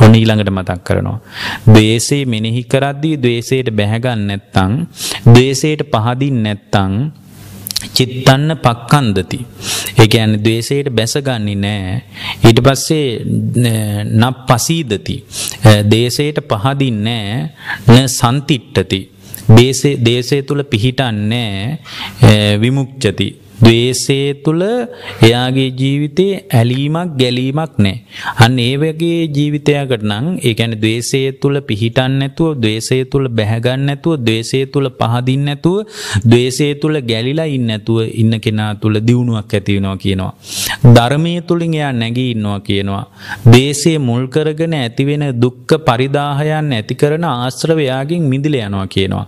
Speaker 1: ඔන්න ඊළඟට මතක් කරනවා. ද්වේෂය මෙනෙහි කරද්දී ද්වේෂයට බැහැගන්න නැත්තම් ද්වේෂයට පහදින් නැත්තම් චිත්තන්න පක්කන්දති. ඒ කියන්නේ ද්වේෂයට බැසගන්නේ නැහැ. ඊට පස්සේ නප් පසීදති. දේශයට පහදින්නේ නැහැ. න සන්තිට්ඨති. දේශය තුල පිහිටන්නේ විමුක්චති ද්වේෂය තුළ එයාගේ ජීවිතේ ඇලීමක් ගැලීමක් නැහැ. අන්න ඒ වගේ ජීවිතයකට නම් ඒ කියන්නේ ද්වේෂය තුළ පිහිටන් නැතුව, ද්වේෂය තුළ බැහැ ගන්න නැතුව, ද්වේෂය තුළ පහදින් නැතුව, ද්වේෂය තුළ ගැලිලා ඉන්න නැතුව ඉන්න කෙනා තුළ දියුණුවක් ඇති වෙනවා කියනවා. ධර්මයේ තුලින් එයා නැගී ඉන්නවා කියනවා. ද්වේෂය මුල් කරගෙන ඇතිවෙන දුක්ඛ පරිදාහයන් ඇති කරන ආශ්‍රවයාගෙන් මිදිලා යනවා කියනවා.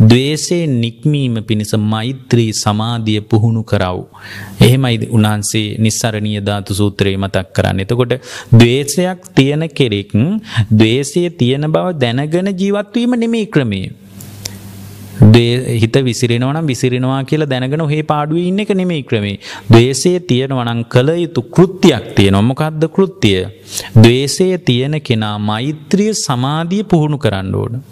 Speaker 1: ද්වේෂයෙන් නික්මීම පිණිස මෛත්‍රී සමාධිය පුහුණු කරව්. එහෙමයි උන්වහන්සේ නිස්සරණීය ධාතු සූත්‍රයේ මතක් කරන්නේ. එතකොට ද්වේෂයක් තියෙන කෙනෙක් ද්වේෂය තියෙන බව දැනගෙන ජීවත් වීම නෙමෙයි ක්‍රමය. හිත විසිරෙනවා නම් විසිරෙනවා කියලා දැනගෙන ඔහේ පාඩුවේ ඉන්න එක නෙමෙයි ක්‍රමේ. ද්වේෂය තියෙනවා නම් කල යුතු කෘත්‍යයක් තියෙනවා. මොකද්ද කෘත්‍යය? ද්වේෂය තියෙන කෙනා මෛත්‍රිය සමාධිය පුහුණු කරන්න ඕන.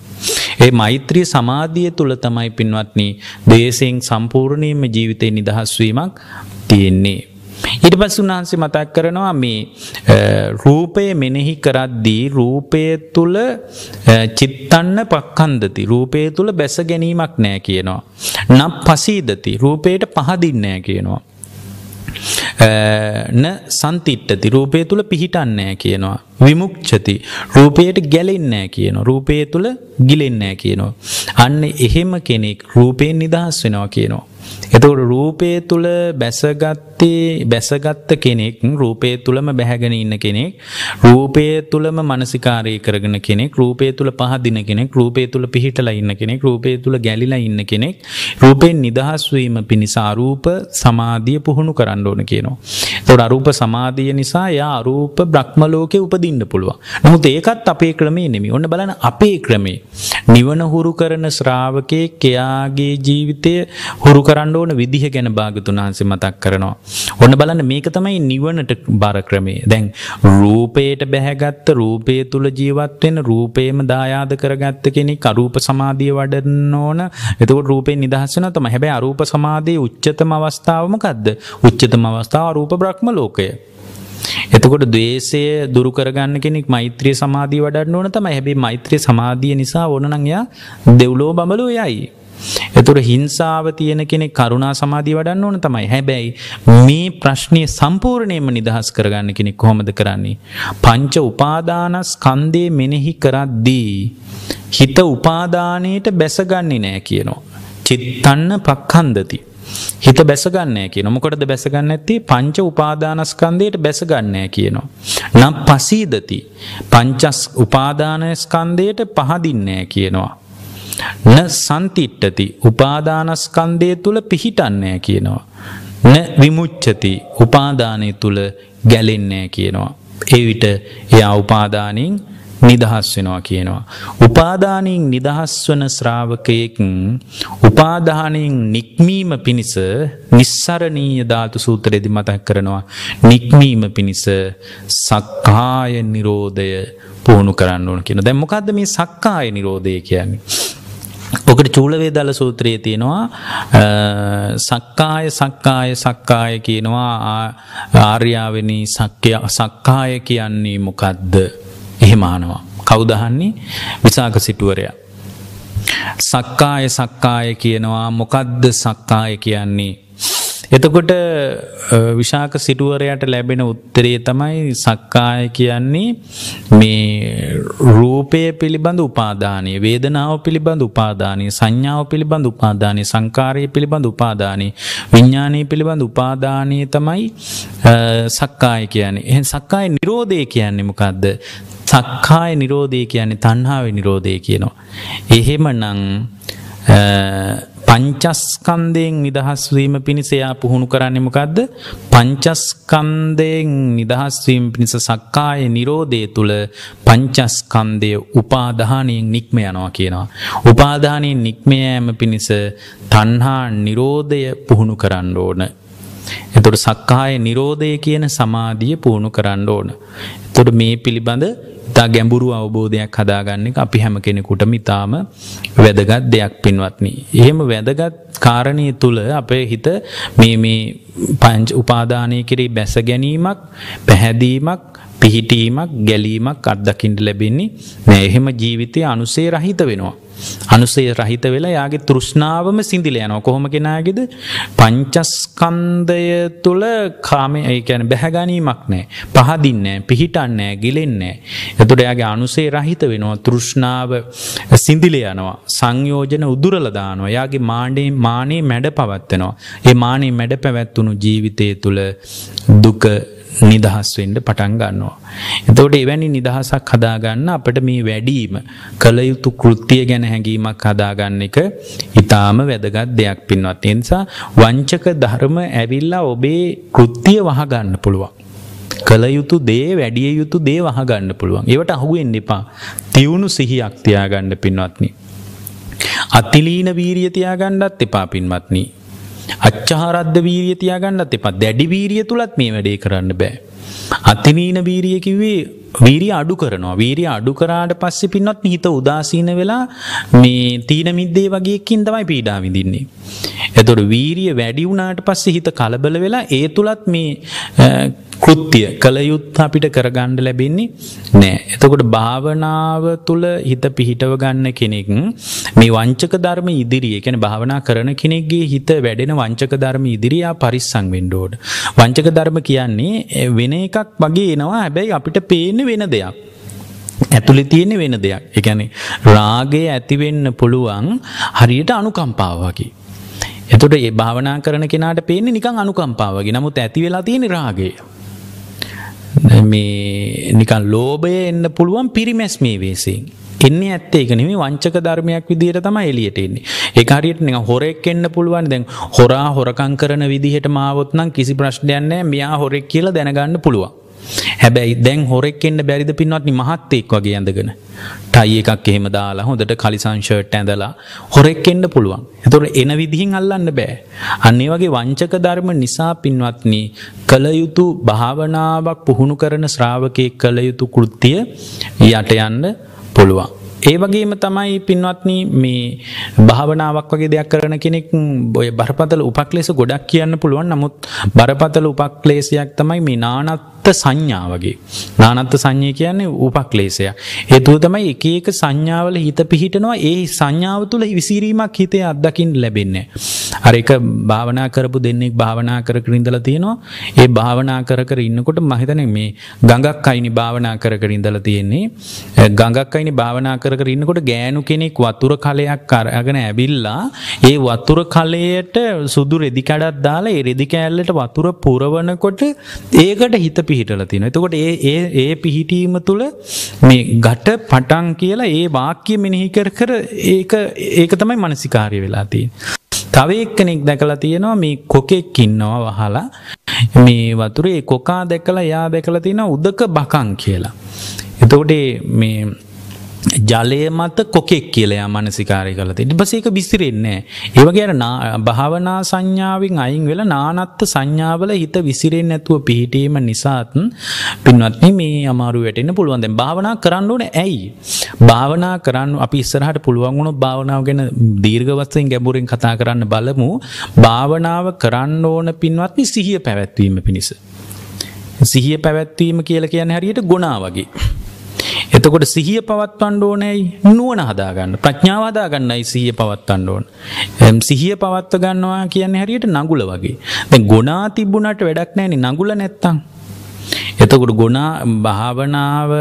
Speaker 1: ඒ මෛත්‍රී සමාධිය තුළ තමයි පින්වත්නි දේශයෙන් සම්පූර්ණයෙන්ම ජීවිතේ නිදහස් වීමක් තියෙන්නේ. ඊට පස්සේ උන්වහන්සේ මතක් කරනවා මේ රූපය මෙනෙහි කරද්දී රූපය තුල චිත්තන්න පක්ඛන්දති රූපය තුල බැස ගැනීමක් නැහැ කියනවා. නම් පසීදති රූපයට පහදින්නේ නැහැ කියනවා. න සන්තිට්ටති රූපය තුළ පිහිටන්නේ කියනවා. විමුක්ෂති රූපයට ගැලෙන්නේ කියනවා. රූපය තුළ ගිලෙන්නේ කියනවා. අන්න එහෙම කෙනෙක් රූපයෙන් නිදහස් වෙනවා කියනවා. එතකොට රූපය තුල බැසගත්තේ බැසගත්ත කෙනෙක් රූපය තුලම බැහැගෙන ඉන්න කෙනෙක් රූපය තුලම මානසිකාරය කරගෙන කෙනෙක් රූපය තුල පහදින කෙනෙක් රූපය තුල පිහිටලා ඉන්න කෙනෙක් රූපය තුල ගැලිලා ඉන්න කෙනෙක් රූපයෙන් නිදහස් වීම පිණිස අරූප සමාධිය පුහුණු කරන්න ඕන කියනවා. එතකොට අරූප සමාධිය නිසා යා අරූප බ්‍රහ්ම ලෝකේ උපදින්න පුළුවන්. නමුත් ඒකත් අපේ ක්‍රමේ නෙමෙයි. ඔන්න බලන්න අපේ ක්‍රමේ. නිවන හුරු කරන ශ්‍රාවකෙක් එයාගේ ජීවිතය හුරු කරන්න ඕන විදිහ ගැන භාගතුන් වහන්සේ මතක් කරනවා. ඔන්න බලන්න මේක තමයි නිවනට බර ක්‍රමේ. දැන් රූපයට බැහැගත්ත රූපය තුල ජීවත් වෙන රූපේම දායාද කරගත්ත කෙනෙක් අරූප සමාධිය වඩන්න ඕන. එතකොට රූපේ නිදහස් වෙනවා තමයි. හැබැයි අරූප සමාධියේ උච්චතම අවස්ථාව මොකද්ද? උච්චතම අවස්ථාව අරූප බ්‍රහ්ම ලෝකය. එතකොට ද්වේෂය දුරු කරගන්න කෙනෙක් මෛත්‍රී සමාධිය වඩන්න ඕන තමයි. හැබැයි මෛත්‍රී සමාධිය නිසා ඕන නම් එයා දෙව්ලෝ බඹලෝ යයි. එතුර හිංසාව තියෙන කෙනෙක් කරුණා සමාධිය වඩන්න ඕන තමයි. හැබැයි මේ ප්‍රශ්නය සම්පූර්ණයෙන්ම නිදහස් කරගන්න කෙනෙක් කොහොමද කරන්නේ? පංච උපාදානස්කන්ධය මෙනෙහි කරද්දී හිත උපාදානයට බැසගන්නේ නැහැ කියනවා. චිත්තන්න පක්ඛන්දති. හිත බැසගන්නෑ කියන මොකටද බැසගන්න ඇති පංච උපාදානස්කන්දයට බැසගන්නෑ කියනවා. නම් පසීදති පංචස් උපාදානස්කන්දයට පහදින්නෑ කියනවා. න සන්තිට්ටති උපාදානස්කන්දය තුළ පිහිටන්නෑ කියනවා. න විමුච්චති උපාදානය තුළ ගැලෙන්නෑ කියනවා. එවිට එයා උපාදානින් නිදහස් වෙනවා කියනවා. උපාදානයෙන් නිදහස් වන ශ්‍රාවකයෙක් උපාදානයෙන් නික්මීම පිණිස නිස්සරණීය ධාතු සූත්‍රයේදී මතක් කරනවා. නික්මීම පිණිස සක්කාය නිරෝධය පුහුණු කරන්න ඕන කියන. දැන් මොකද්ද මේ සක්කාය නිරෝධය කියන්නේ? ඔකට චූලවේ දල සූත්‍රයේ තියෙනවා සක්කාය සක්කාය සක්කාය කියනවා ආර්යාවෙනි සක්කාය කියන්නේ මොකද්ද එහෙම අහනවා. කවුද අහන්නේ? විසාක සිටුවරයා. සක්කාය සක්කාය කියනවා මොකද්ද සක්කාය කියන්නේ? එතකොට විශාක සිටුවරයට ලැබෙන උත්තරේ තමයි සක්කාය කියන්නේ මේ රූපය පිළිබඳ උපාදානය වේදනාව පිළිබඳ උපාදානය සංඥාව පිළිබඳ උපාදානය සංකාරය පිළිබඳ උපාදානය විඤ්ඥානය පිළිබඳ උපාදානය තමයි සක්කාය කියන්නේ එහ සක්කාය නිරෝධය කියන්නේ මොකක්ද සක්කාය නිරෝධය කියන්නේ තණ්හාව නිරෝධය කියනවා. එහෙම නං පංචස්කන්දයෙන් නිදහස්වීම පිණිස එයා පුහුණු කරන්නේ මොකක්ද පංචස්කන්දයෙන් නිදහස්වීම පිණිස සක්කාය නිරෝධය තුළ පංචස්කන්දය උපාදානයෙන් නික්ම යනවා කියනවා. උපාදානයෙන් නික්මයෑම පිණිස තන්හා නිරෝධය පුහුණු කරන්න ඕන. එතොට සක්කාය නිරෝධය කියන සමාධිය පුහුණු කරන්න ඕන. එතොට මේ පිළිබඳ ඉතා ගැඹුරු අවබෝධයක් හදාගන්න එක අපි හැම කෙනෙකුටම ඉතාම වැදගත් දෙයක් පින්වත්නි. එහෙම වැදගත් කාරණය තුළ අපේ හිත මේ මේ පංච උපාදානය කෙරේ බැස ගැනීමක් පැහැදීමක් පිහිටීමක් ගැලීමක් අත්දකිින්ට ලැබෙන්නේ නෑ එහෙම ජීවිතය අනුසේ රහිත වෙනවා. අනුසය රහිත වෙලා යාගේ තෘෂ්ණාවම සිඳිල යනවා කොහොම කෙනගෙද පංචස්කන්දය තුළ කාමය ඒකැන බැහැගනීමක් නෑ පහදින්නේ පිහිටන්නෑ ගිලෙන්නේ. එතුට යාගේ අනුසේ රහිත වෙනවා තෘෂ්ණාව සිඳිල යනවා සංයෝජන උදුරලදානවා යාගේ මාණ්ඩේ මානේ මැඩ පවත්වෙනවා. ඒ මානේ මැඩ පැවැත්වුණු ජීවිතය තුළ දුක නිදහස් වෙන්න පටන් ගන්නවා. එතකොට එවැනි නිදහසක් හදාගන්න අපිට මේ වැඩිම කළ යුතු කෘත්‍ය ගැන හැඟීමක් හදාගන්න එක ඊටාම වැදගත් දෙයක් පින්වත්. ඒ නිසා වංචක ධර්ම ඇවිල්ලා ඔබේ කෘත්‍ය වහගන්න පුළුවන්. කළ යුතු දේ වැඩිය යුතු දේ වහගන්න පුළුවන්. ඒවට අහු වෙන්න එපා. තියුණු සිහියක් තියාගන්න පින්වත්නි. අතිලීන වීරිය තියාගන්නත් එපා පින්වත්නි. අච්චහරද්ද වීරිය තියාගන්නත් එපා දැඩි වීරිය තුලත් මේ වැඩේ කරන්න බෑ. අතිනීන වීරිය කිව්වේ වීරිය අඩු කරනවා. වීරිය අඩු කරාට පස්සේ පින්නොත් හිත උදාසීන වෙලා මේ තීන මිද්දේ වගේකින් තමයි පීඩා විඳින්නේ. එතකොට වීරිය වැඩි වුණාට පස්සේ හිත කලබල වෙලා ඒ තුලත් මේ කෘත්‍ය කළ යුත්ත අපිට කරගන්න ලැබෙන්නේ නෑ. එතකොට භාවනාව තුළ හිත පිහිටව ගන්න කෙනෙක් මේ වංචක ධර්ම ඉදිරියේ කියන්නේ භාවනා කරන කෙනෙක්ගේ හිත වැඩෙන වංචක ධර්ම ඉදිරියා පරිස්සම් වෙන්න ඕන. වංචක ධර්ම කියන්නේ වෙන එකක් වගේ එනවා හැබැයි අපිට පේන්නේ වෙන දෙයක්. ඇතුළේ තියෙන වෙන දෙයක්. ඒ කියන්නේ රාගය ඇති වෙන්න පුළුවන් හරියට අනුකම්පාව වගේ. එතොට ඒ භාවනා කරන කෙනාට පේන්නේ නිකං අනුකම්පාවගේ නමුත් ඇති වෙලා තියෙන රාගේ. මේ නිකන් ලෝබය එන්න පුළුවන් පිරිමැස් මේ වේසින්. එන්නේ ඇත්තේ එක නෙමෙයි වංචක ධර්මයක් විදිහට තමයි එළියට එන්නේ. ඒක හරියට නිකන් හොරෙක් එන්න පුළුවන්. දැන් හොරා හොරකම් කරන විදිහට මාවොත් නම් කිසි ප්‍රශ්නයක් නැහැ. මෙයා හොරෙක් කියලා දැනගන්න පුළුවන්. හැබැයි දැන් හොරෙක් එන්න බැරිද පින්වත්නි මහත්තයෙක් වගේ ඇඳගෙන. ටයි එකක් එහෙම දාලා හොඳට කලිසන් ෂර්ට් ඇඳලා හොරෙක් එන්න පුළුවන්. එතකොට එන විදිහින් අල්ලන්න බෑ. අන්න ඒ වගේ වංචක ධර්ම නිසා පින්වත්නි කල යුතු භාවනාවක් පුහුණු කරන ශ්‍රාවකයෙක් කල යුතු කෘත්‍ය යට යන්න පුළුවන්. ඒ වගේම තමයි පින්වත්නි මේ භාවනාවක් වගේ දෙයක් කරන කෙනෙක් ඔය බරපතල උපක්ලේශ ගොඩක් කියන්න පුළුවන්. නමුත් බරපතල උපක්ලේශයක් තමයි මේ නානත් සංඥා වගේ. නානත්ත සංඥය කියන්නේ උපක්ලේශයක්. හේතුව තමයි එක එක සංඥාවල හිත පිහිටනවා ඒ සංඥාව තුළ විසිරීමක් හිතේ අත්දකින්න ලැබෙන්නේ. අර එක භාවනා කරපු දෙන්නෙක් භාවනා කර කර ඉඳලා තියෙනවා. ඒ භාවනා කර කර ඉන්නකොට මම හිතන්නේ මේ ගඟක් අයිනි භාවනා කර කර ඉඳලා තියෙන්නේ. ගඟක් අයිනි භාවනා කර කර ඉන්නකොට ගෑනු කෙනෙක් වතුර කලයක් අරගෙන ඇවිල්ලා ඒ වතුර කලයට සුදු රෙදි කඩක් දාලා ඒ රෙදි කෑල්ලට වතුර පුරවනකොට ඒකට හිත පිහිටලා තියෙනවා. එතකොට ඒ ඒ ඒ පිහිටීම තුළ මේ ගැට පටන් කියලා ඒ වාක්‍ය මෙනෙහි කර කර ඒක ඒක තමයි මානසිකාර්ය වෙලා තියෙන්නේ. තව එක්කෙනෙක් දැකලා තියෙනවා මේ කොකෙක් ඉන්නවා වහලා මේ වතුරේ කොකා දැකලා එයා දැකලා තියෙනවා උදක බකන් කියලා. එතකොට මේ ජලය මත කොකෙක් කියලා මනසිකාරය කළ තියෙන. ඊට පස්සේ ඒක විසිරෙන්නේ නැහැ. ඒ වගේ අර භාවනා සංඥාවෙන් අයින් වෙලා නානත්ත් සංඥාවල හිත විසිරෙන්නේ නැතුව පිහිටීම නිසාත් පින්වත්නි මේ අමාරු වැටෙන්න පුළුවන්. දැන් භාවනා කරන්න ඕනේ ඇයි? භාවනා කරන්න අපි ඉස්සරහට පුළුවන් වුණොත් භාවනාව ගැන දීර්ඝ වශයෙන් ගැඹුරින් කතා කරන්න බලමු. භාවනාව කරන්න ඕන පින්වත්නි සිහිය පැවැත්වීම පිණිස. සිහිය පැවැත්වීම කියලා කියන්නේ හරියට ගුණා වගේ. එතකොට සිහිය පවත්වන්න ඕනෑයි නුවණ හදාගන්න. ප්‍රඥාව හදාගන්නයි සිහිය පවත්වන්න ඕන. සිහිය පවත්ව ගන්නවා කියන්නේ හරියට නගුල වගේ. දැන් ගුණා තිබුණාට වැඩක් නැහැනේ නගුල නැත්තම්. එතකොට ගුණා භාවනාව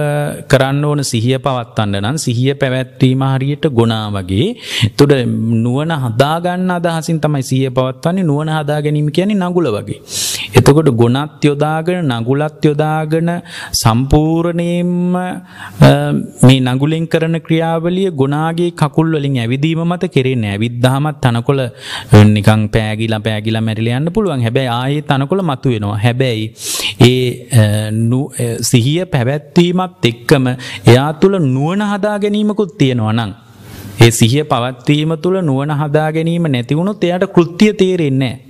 Speaker 1: කරන්න ඕන සිහිය පවත්වන්න නම් සිහිය පැවැත්වීම හරියට ගුණා වගේ. එතකොට නුවණ හදාගන්න අදහසින් තමයි සිහිය පවත්වන්නේ නුවණ හදා ගැනීම කියන්නේ නගුල වගේ. එතකොට ගුණත් යොදාගෙන නගුලත් යොදාගෙන සම්පූර්ණයෙන්ම මේ නගුලෙන් කරන ක්‍රියාවලිය ගුණාගේ කකුල් වලින් ඇවිදීම මත කෙරෙන්නේ. ඇවිද්දාමත් තනකොළ නිකන් පෑගිලා පෑගිලා මැරිලා යන්න පුළුවන්. හැබැයි ආයේ තනකොළ මතුවෙනවා. හැබැයි ඒ සිහිය පැවැත්වීමත් එක්කම එයා තුළ නුවණ හදා ගැනීමකුත් තියෙනවා නම් ඒ සිහිය පවත්වීම තුළ නුවණ හදා ගැනීම නැති වුණොත් එයාට කෘත්‍ය තේරෙන්නේ නැහැ.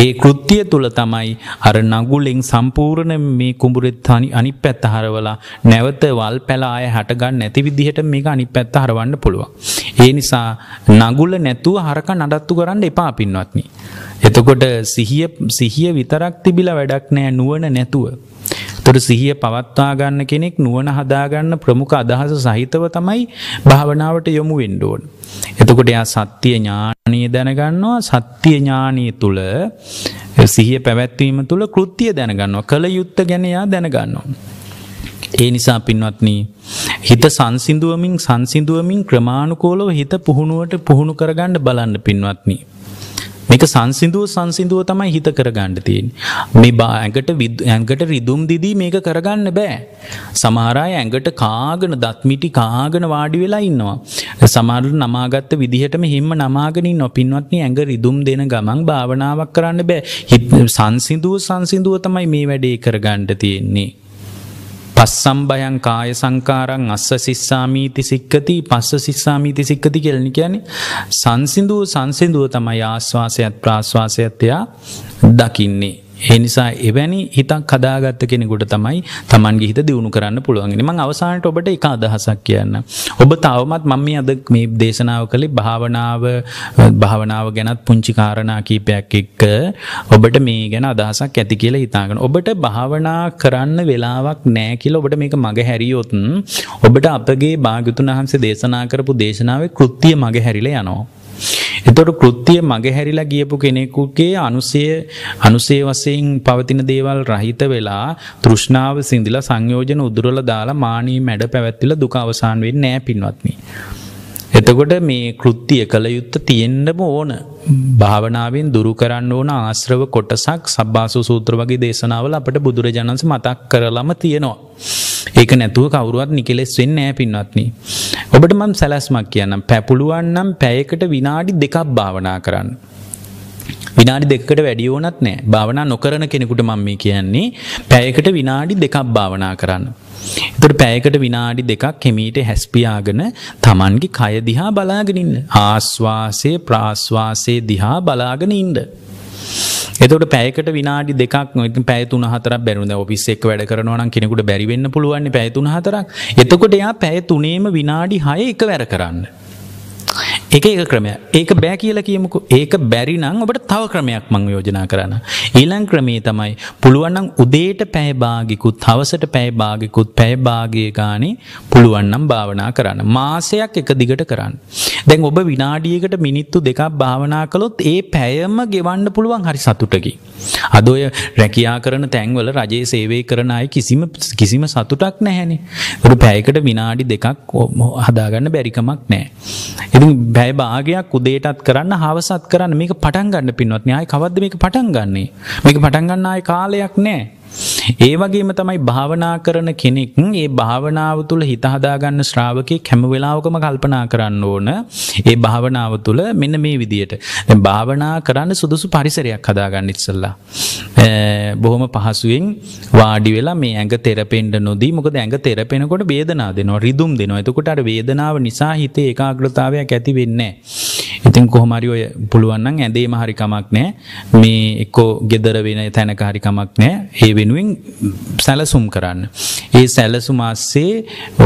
Speaker 1: ඒ කෘත්‍යය තුළ තමයි අර නගුලෙන් සම්පූර්ණ මේ කුඹුරෙත් අනිත් පැත්ත හරවලා නැවත වල් පැල ආය හටගන්න නැති විදිහට මේක අනිත් පැත්ත හරවන්න පුළුවන්. ඒ නිසා නගුල නැතුව හරක නඩත්තු කරන්න එපා පින්වත්නි. එතකොට සිහිය සිහිය විතරක් තිබිලා වැඩක් නෑ නුවණ නැතුව. තොට සිහිය පවත්වා ගන්න කෙනෙක් නුවණ හදාගන්න ප්‍රමුඛ අදහස සහිතව තමයි භාවනාවට යොමු වෙන්න ඕන. එතකොට එයා සත්‍ය ඥානීය දැනගන්නවා සත්‍ය ඥානීය තුල සිහිය පැවැත්වීම තුල කෘත්‍ය දැනගන්නවා කල යුත්ත ගැන එයා දැනගන්නවා. ඒ නිසා පින්වත්නි හිත සංසිඳුවමින් සංසිඳුවමින් ක්‍රමානුකූලව හිත පුහුණුවට පුහුණු කරගන්න බලන්න පින්වත්නි. මේක සංසිඳුව සංසිඳුව තමයි හිත කරගන්න තියෙන්නේ. මේ ඇඟට ඇඟට රිදුම් දිදී මේක කරගන්න බෑ. සමහර අය ඇඟට කාගෙන දත් මිටි කාගෙන වාඩි වෙලා ඉන්නවා. සමහරට නමාගත්ත විදිහටම හිම්ම නමාගෙන ඉන්නවා. පින්වත්නි ඇඟ රිදුම් දෙන ගමන් භාවනාවක් කරන්න බෑ. සංසිඳුව සංසිඳුව තමයි මේ වැඩේ කරගන්න තියෙන්නේ. පස්සම්බයං කාය සංකාරං අස්ස සිස්සාමීති සික්කති පස්ස සිස්සාමීති සික්කති කියලනි කියන්නේ. සංසිදුව සංසිදුව තමයි ආශ්වාසයත් ප්‍රාශ්වාසයත් එයා දකින්නේ. ඒ නිසා එවැනි හිතක් හදාගත්ත කෙනෙකුට තමයි Tamanගේ හිත දියුණු කරන්න පුළුවන්. මම අවසානට ඔබට එක අදහසක් කියන්න. ඔබ තවමත් මම මේ අද මේ දේශනාව කළේ භාවනාව භාවනාව ගැනත් පුංචි කාරණා කීපයක් එක්ක ඔබට මේ ගැන අදහසක් ඇති කියලා හිතාගෙන ඔබට භාවනා කරන්න වෙලාවක් නැහැ කියලා ඔබට මේක මග හැරියොත් ඔබට අපගේ භාග්‍යතුන් වහන්සේ දේශනා කරපු දේශනාවේ කෘත්‍ය මග හැරිලා යනවා. එතොට කෘත්තිය මගහැරිලා ගියපු කෙනෙකුගේ අනුසය අනුසේ වසයෙන් පවතින දේවල් රහිත වෙලා තෘෂ්ණාව සිින්දිලා සංයෝජන උදුරල දාලා මානී මැඩ පැවැත්තිල දුක අවසාන් වෙන් නෑ පින්වත්නි. එතකොට මේ කෘත්තිය කළ යුත්ත තියෙන්ඩම ඕන භාවනාවෙන් දුරු කරන්න ඕන ආශ්‍රව කොටසක් සබ්බාසු සූත්‍ර වගේ දේශනාවල අපට බුදුරජාණන්ස මතක් කරලම තියෙනවා. ඒක නැතුව කවරුවත් නිකෙලෙස් වෙන්න ෑ පින්වත්න. ඔබට මම් සැලස්මක් කියන්නම් පැපුළුවන්නම් පැයකට විනාඩි දෙකක් භාවනා කරන්න. විනාඩි දෙකට වැඩියෝනත් නෑ භාවනා නොකරන කෙනෙකුට මම මේ කියන්නේ පැයකට විනාඩි දෙකක් භාවනා කරන්න. එතට පැයකට විනාඩි දෙකක් කෙමීට හැස්පියාගෙන තමන්ගේ කය දිහා බලාගෙනන්න. ආශ්වාසය ප්‍රාශ්වාසය දිහා බලාගෙන ඉන්ඩ. එතට පැයකට විනාඩි දෙක් පැතුන හතර බැරුණ ඔපිස් එක් වැඩ කරනවන කෙනෙකුට බැරිවෙන්න පුළුවන්න්නේ පැතුන හතරක් එතකොට එයා පැය තුනේම විනාඩි හය එක වැර කරන්න. එක එක ක්‍රමය ඒක බෑ කියල කියමුකු ඒක බැරි නං ඔබට තව ක්‍රමයක් මං යෝජනා කරන්න. ඊළං ක්‍රමේ තමයි පුළුවන්නම් උදේට පැයභාගිකුත් හවසට පැයභාගිකුත් පැයභාගය ගානේ පුළුවන්නම් භාවනා කරන්න. මාසයක් එක දිගට කරන්න. දැන් ඔබ විනාඩියකට මිනිත්තු දෙකක් භාවනා කළොත් ඒ පැයම ගෙවන්න පුළුවන් හරි සතුටකි. අද ඔය රැකියා කරන තැන්වල රජයේ සේවය කරන අය කිසිම කිසිම සතුටක් නැහැනේ. ඔබ පැයකට විනාඩි දෙකක් හදාගන්න බැරිකමක් නෑ. ඉතින් බැයි භාගයක් උදේටත් කරන්න හවසත් කරන්න. මේක පටන් ගන්න පින්වත් න්යාය කවද්ද මේක පටන් ගන්නේ? මේක පටන් ගන්න ආය කාලයක් නෑ. ඒ වගේම තමයි භාවනා කරන කෙනෙක් ඒ භාවනාව තුළ හිත හදාගන්න ශ්‍රාවකෙක් හැම වෙලාවකම කල්පනා කරන්න ඕන. ඒ භාවනාව තුළ මෙන්න මේ විදියට. භාවනා කරන්න සුදුසු පරිසරයක් හදාගන්න ඉස්සල්ලා. බොහොම පහසුවෙන් වාඩි වෙලා මේ ඇඟ තෙරපෙන්ඩ නොදී මොකද ඇඟ තෙරපෙනකොට වේදනා දෙනවා රිදුම් දෙනවා. එතකොට අර වේදනාව නිසා හිතේ ඒකාග්‍රතාවයක් ඇති වෙන්නේ ඉතින් කොහොමරි ඔය පුළුවන්නම් ඇඳේම හරි කමක් නෑ මේ එක්කෝ ගෙදර වෙන තැනක හරි කමක් නෑ ඒ වෙනුවෙන් සැලසුම් කරන්න. ඒ සැලසුම් අස්සේ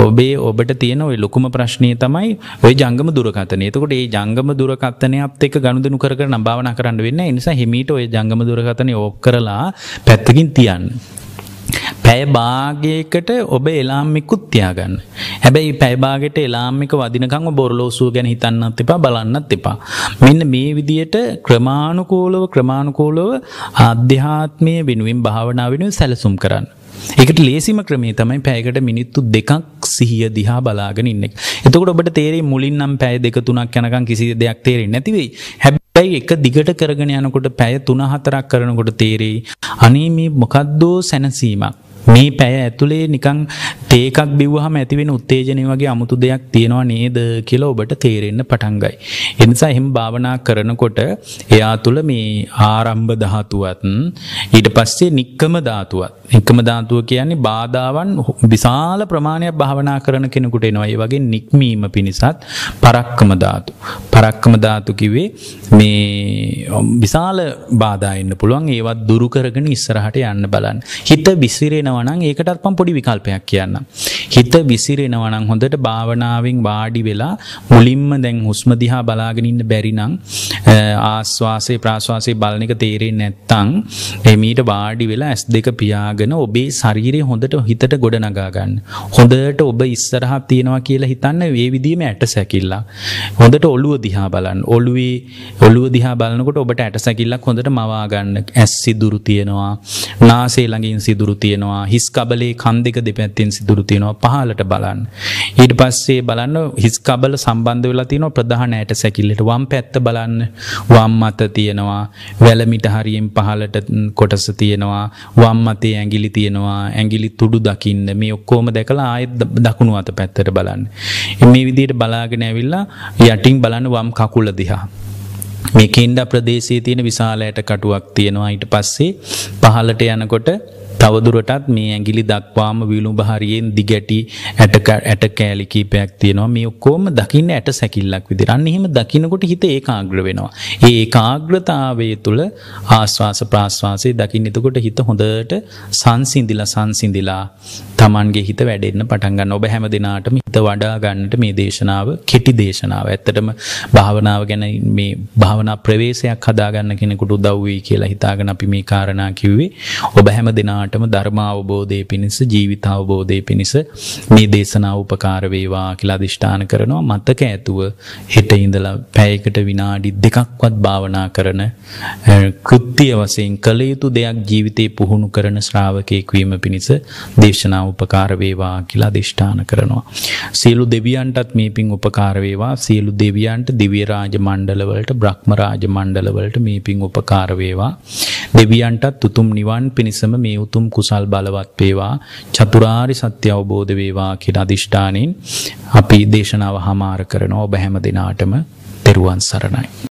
Speaker 1: ඔබේ ඔබට තියෙන ඔය ලොකුම ප්‍රශ්නය තමයි ඔය ජංගම දුරකතනය. එතකොට ඒ ජංගම දුරකථනයත් එක්ක ගනුදෙනු කර කර නම් භාවනා කරන්න වෙන්නේ. ඒ නිසා හිමීට ඔය ජංගම දුරකථනය ඕෆ් කරලා පැත්තකින් තියන්න. පැය භාගයකට ඔබ එලාම්මිකුත් තියාගන්න. හැබැයි පැයභාගට එලාම්මික වදිනකං බොරලෝසුව ගැන හිතන්නත් එපා බලන්නත් එපා. මෙන්න මේ විදියට ක්‍රමාණුකූලව ක්‍රමාණුකූලව අධ්‍යාත්මය වෙනුවෙන් භාවනා වෙනුවෙන් සැලසුම් කරන්න. ඒකට ලේසිම ක්‍රමේ තමයි පැයකට මිනිත්තු දෙකක් සිහිය දිහා බලාගෙන ඉන්න එක. එතකොට ඔබට තේරෙයි මුලින් නම් පැය දෙක තුනක් යනකම් කිසි දෙයක් තේරෙන්නේ නැති වෙයි. හැබැයි එක දිගට කරගෙන යනකොට පැය 3-4ක් කරනකොට තේරෙයි අනේ මේ මොකද්දෝ සැනසීමක්. මේ පැය ඇතුලේ නිකං තේකක් බිව්වහම ඇතිවෙන උත්තේජනය වගේ අමුතු දෙයක් තියෙනවා නේද කියලා ඔබට තේරෙන්න පටන් ගයි. ඒ නිසා එහෙම භාවනා කරනකොට එයා තුල මේ ආරම්භ ධාතුවත් ඊට පස්සේ නික්කම ධාතුවත්. නික්කම ධාතුව කියන්නේ බාධාවන් විශාල ප්‍රමාණයක් භාවනා කරන කෙනෙකුට එනවා. ඒ වගේ නික්මීම පිණිසත් පරක්කම ධාතු. පරක්කම ධාතු කිව්වේ මේ විශාල බාධා එන්න පුළුවන්. ඒවත් දුරු කරගෙන ඉස්සරහට යන්න බලන්න. හිත විසිරෙන විසිරෙනවනං ඒකටත් පම් පොඩි විකල්පයක් කියන්න. හිත විසිරෙනවනං හොඳට භාවනාවෙන් වාඩි වෙලා මුලින්ම දැන් හුස්මදිහා බලාගෙනන්න බැරිනං ආස්වාසේ ප්‍රාශ්වාසය බලන එක තේරෙන් නැත්තං එමීට වාඩි වෙලා ඇස් දෙක පියාගෙන ඔබේ ශරීරය හොඳට හිතට ගොඩ නගාගන්න. හොඳට ඔබ ඉස්සරහත් තියෙනවා කියලා හිතන්න ඒ විදිීම ඇට සැකිල්ලා. හොඳට ඔළුව දිහා බලන්න ඔළුවේ ඔළුව දිහා බලනකොට ඔබට ඇට සැකිල්ලක් හොඳට මවාගන්න ඇස් සිදුරු තියෙනවා නාසේ ළඟින් සිදුරු තියෙනවා හිස් කබලේ කන් දෙක දෙපැත්තෙන් සිදුරු තියෙනවා පහලට බලන්න. ඊට පස්සේ බලන්න හිස් කබල සම්බන්ධ වෙලා තියෙනවා ප්‍රධාන ඇට සැකිල්ලට. වම් පැත්ත බලන්න. වම් මත තියෙනවා. වැලමිට හරියෙන් පහලට කොටස තියෙනවා. වම් මතේ ඇඟිලි තියෙනවා. ඇඟිලි තුඩු දකින්න. මේ ඔක්කොම දැකලා ආයෙත් දකුණු අත පැත්තට බලන්න. මේ විදිහට බලාගෙන ඇවිල්ලා යටින් බලන්න වම් කකුල දිහා. මේ කෙන්ඩ ප්‍රදේශයේ තියෙන විශාලයට කටුවක් තියෙනවා. ඊට පස්සේ පහලට යනකොට තවදුරටත් මේ ඇගිලි දක්වාම විලුඹ හරියෙන් දිගැටි ඇට කෑලි කීපයක් තියෙනවා මේ ඔක්කොම දකින්න ඇට සැකිල්ලක් විදිහට. අන්න එහෙම දකින්නකොට හිත ඒකාග්‍ර වෙනවා. ඒ ඒකාග්‍රතාවය තුළ ආස්වාස ප්‍රාස්වාසයේ දකින්න එතකොට හිත හොඳට සංසිඳිලා සංසිඳිලා Tamanගේ හිත වැඩෙන්න පටන් ගන්න. ඔබ හැම දිනාටම හිත වඩා ගන්නට මේ දේශනාව කෙටි දේශනාව. ඇත්තටම භාවනාව ගැන මේ භාවනා ප්‍රවේශයක් හදාගන්න කෙනෙකුට උදව් වෙයි කියලා හිතාගෙන අපි මේ කාරණා කිව්වේ. ඔබ හැම දිනාට දෙනාටම ධර්ම අවබෝධය පිණිස ජීවිත අවබෝධය පිණිස මේ දේශනාව උපකාර වේවා කියලා අදිෂ්ඨාන කරනවා මතක ඇතුව හෙට ඉඳලා පැයකට විනාඩි දෙකක්වත් භාවනා කරන කෘත්‍ය වශයෙන් කළ යුතු දෙයක් ජීවිතේ පුහුණු කරන ශ්‍රාවකයෙක් වීම පිණිස දේශනාව උපකාර වේවා කියලා අදිෂ්ඨාන කරනවා. සියලු දෙවියන්ටත් මේ පින් උපකාර වේවා. සියලු දෙවියන්ට දිව්‍ය රාජ මණ්ඩලවලට බ්‍රහ්ම රාජ මණ්ඩලවලට මේ පින් උපකාර වේවා. දෙවියන්ටත් උතුම් නිවන් පිණිසම මේ උතුම් කුසල් බලවත් වේවා. චතුරාරි සත්‍ය අවබෝධ වේවා කියලා අදිෂ්ඨානෙන් අපි දේශනාව හමාර කරනවා ඔබ හැම දිනාටම තෙරුවන් සරණයි.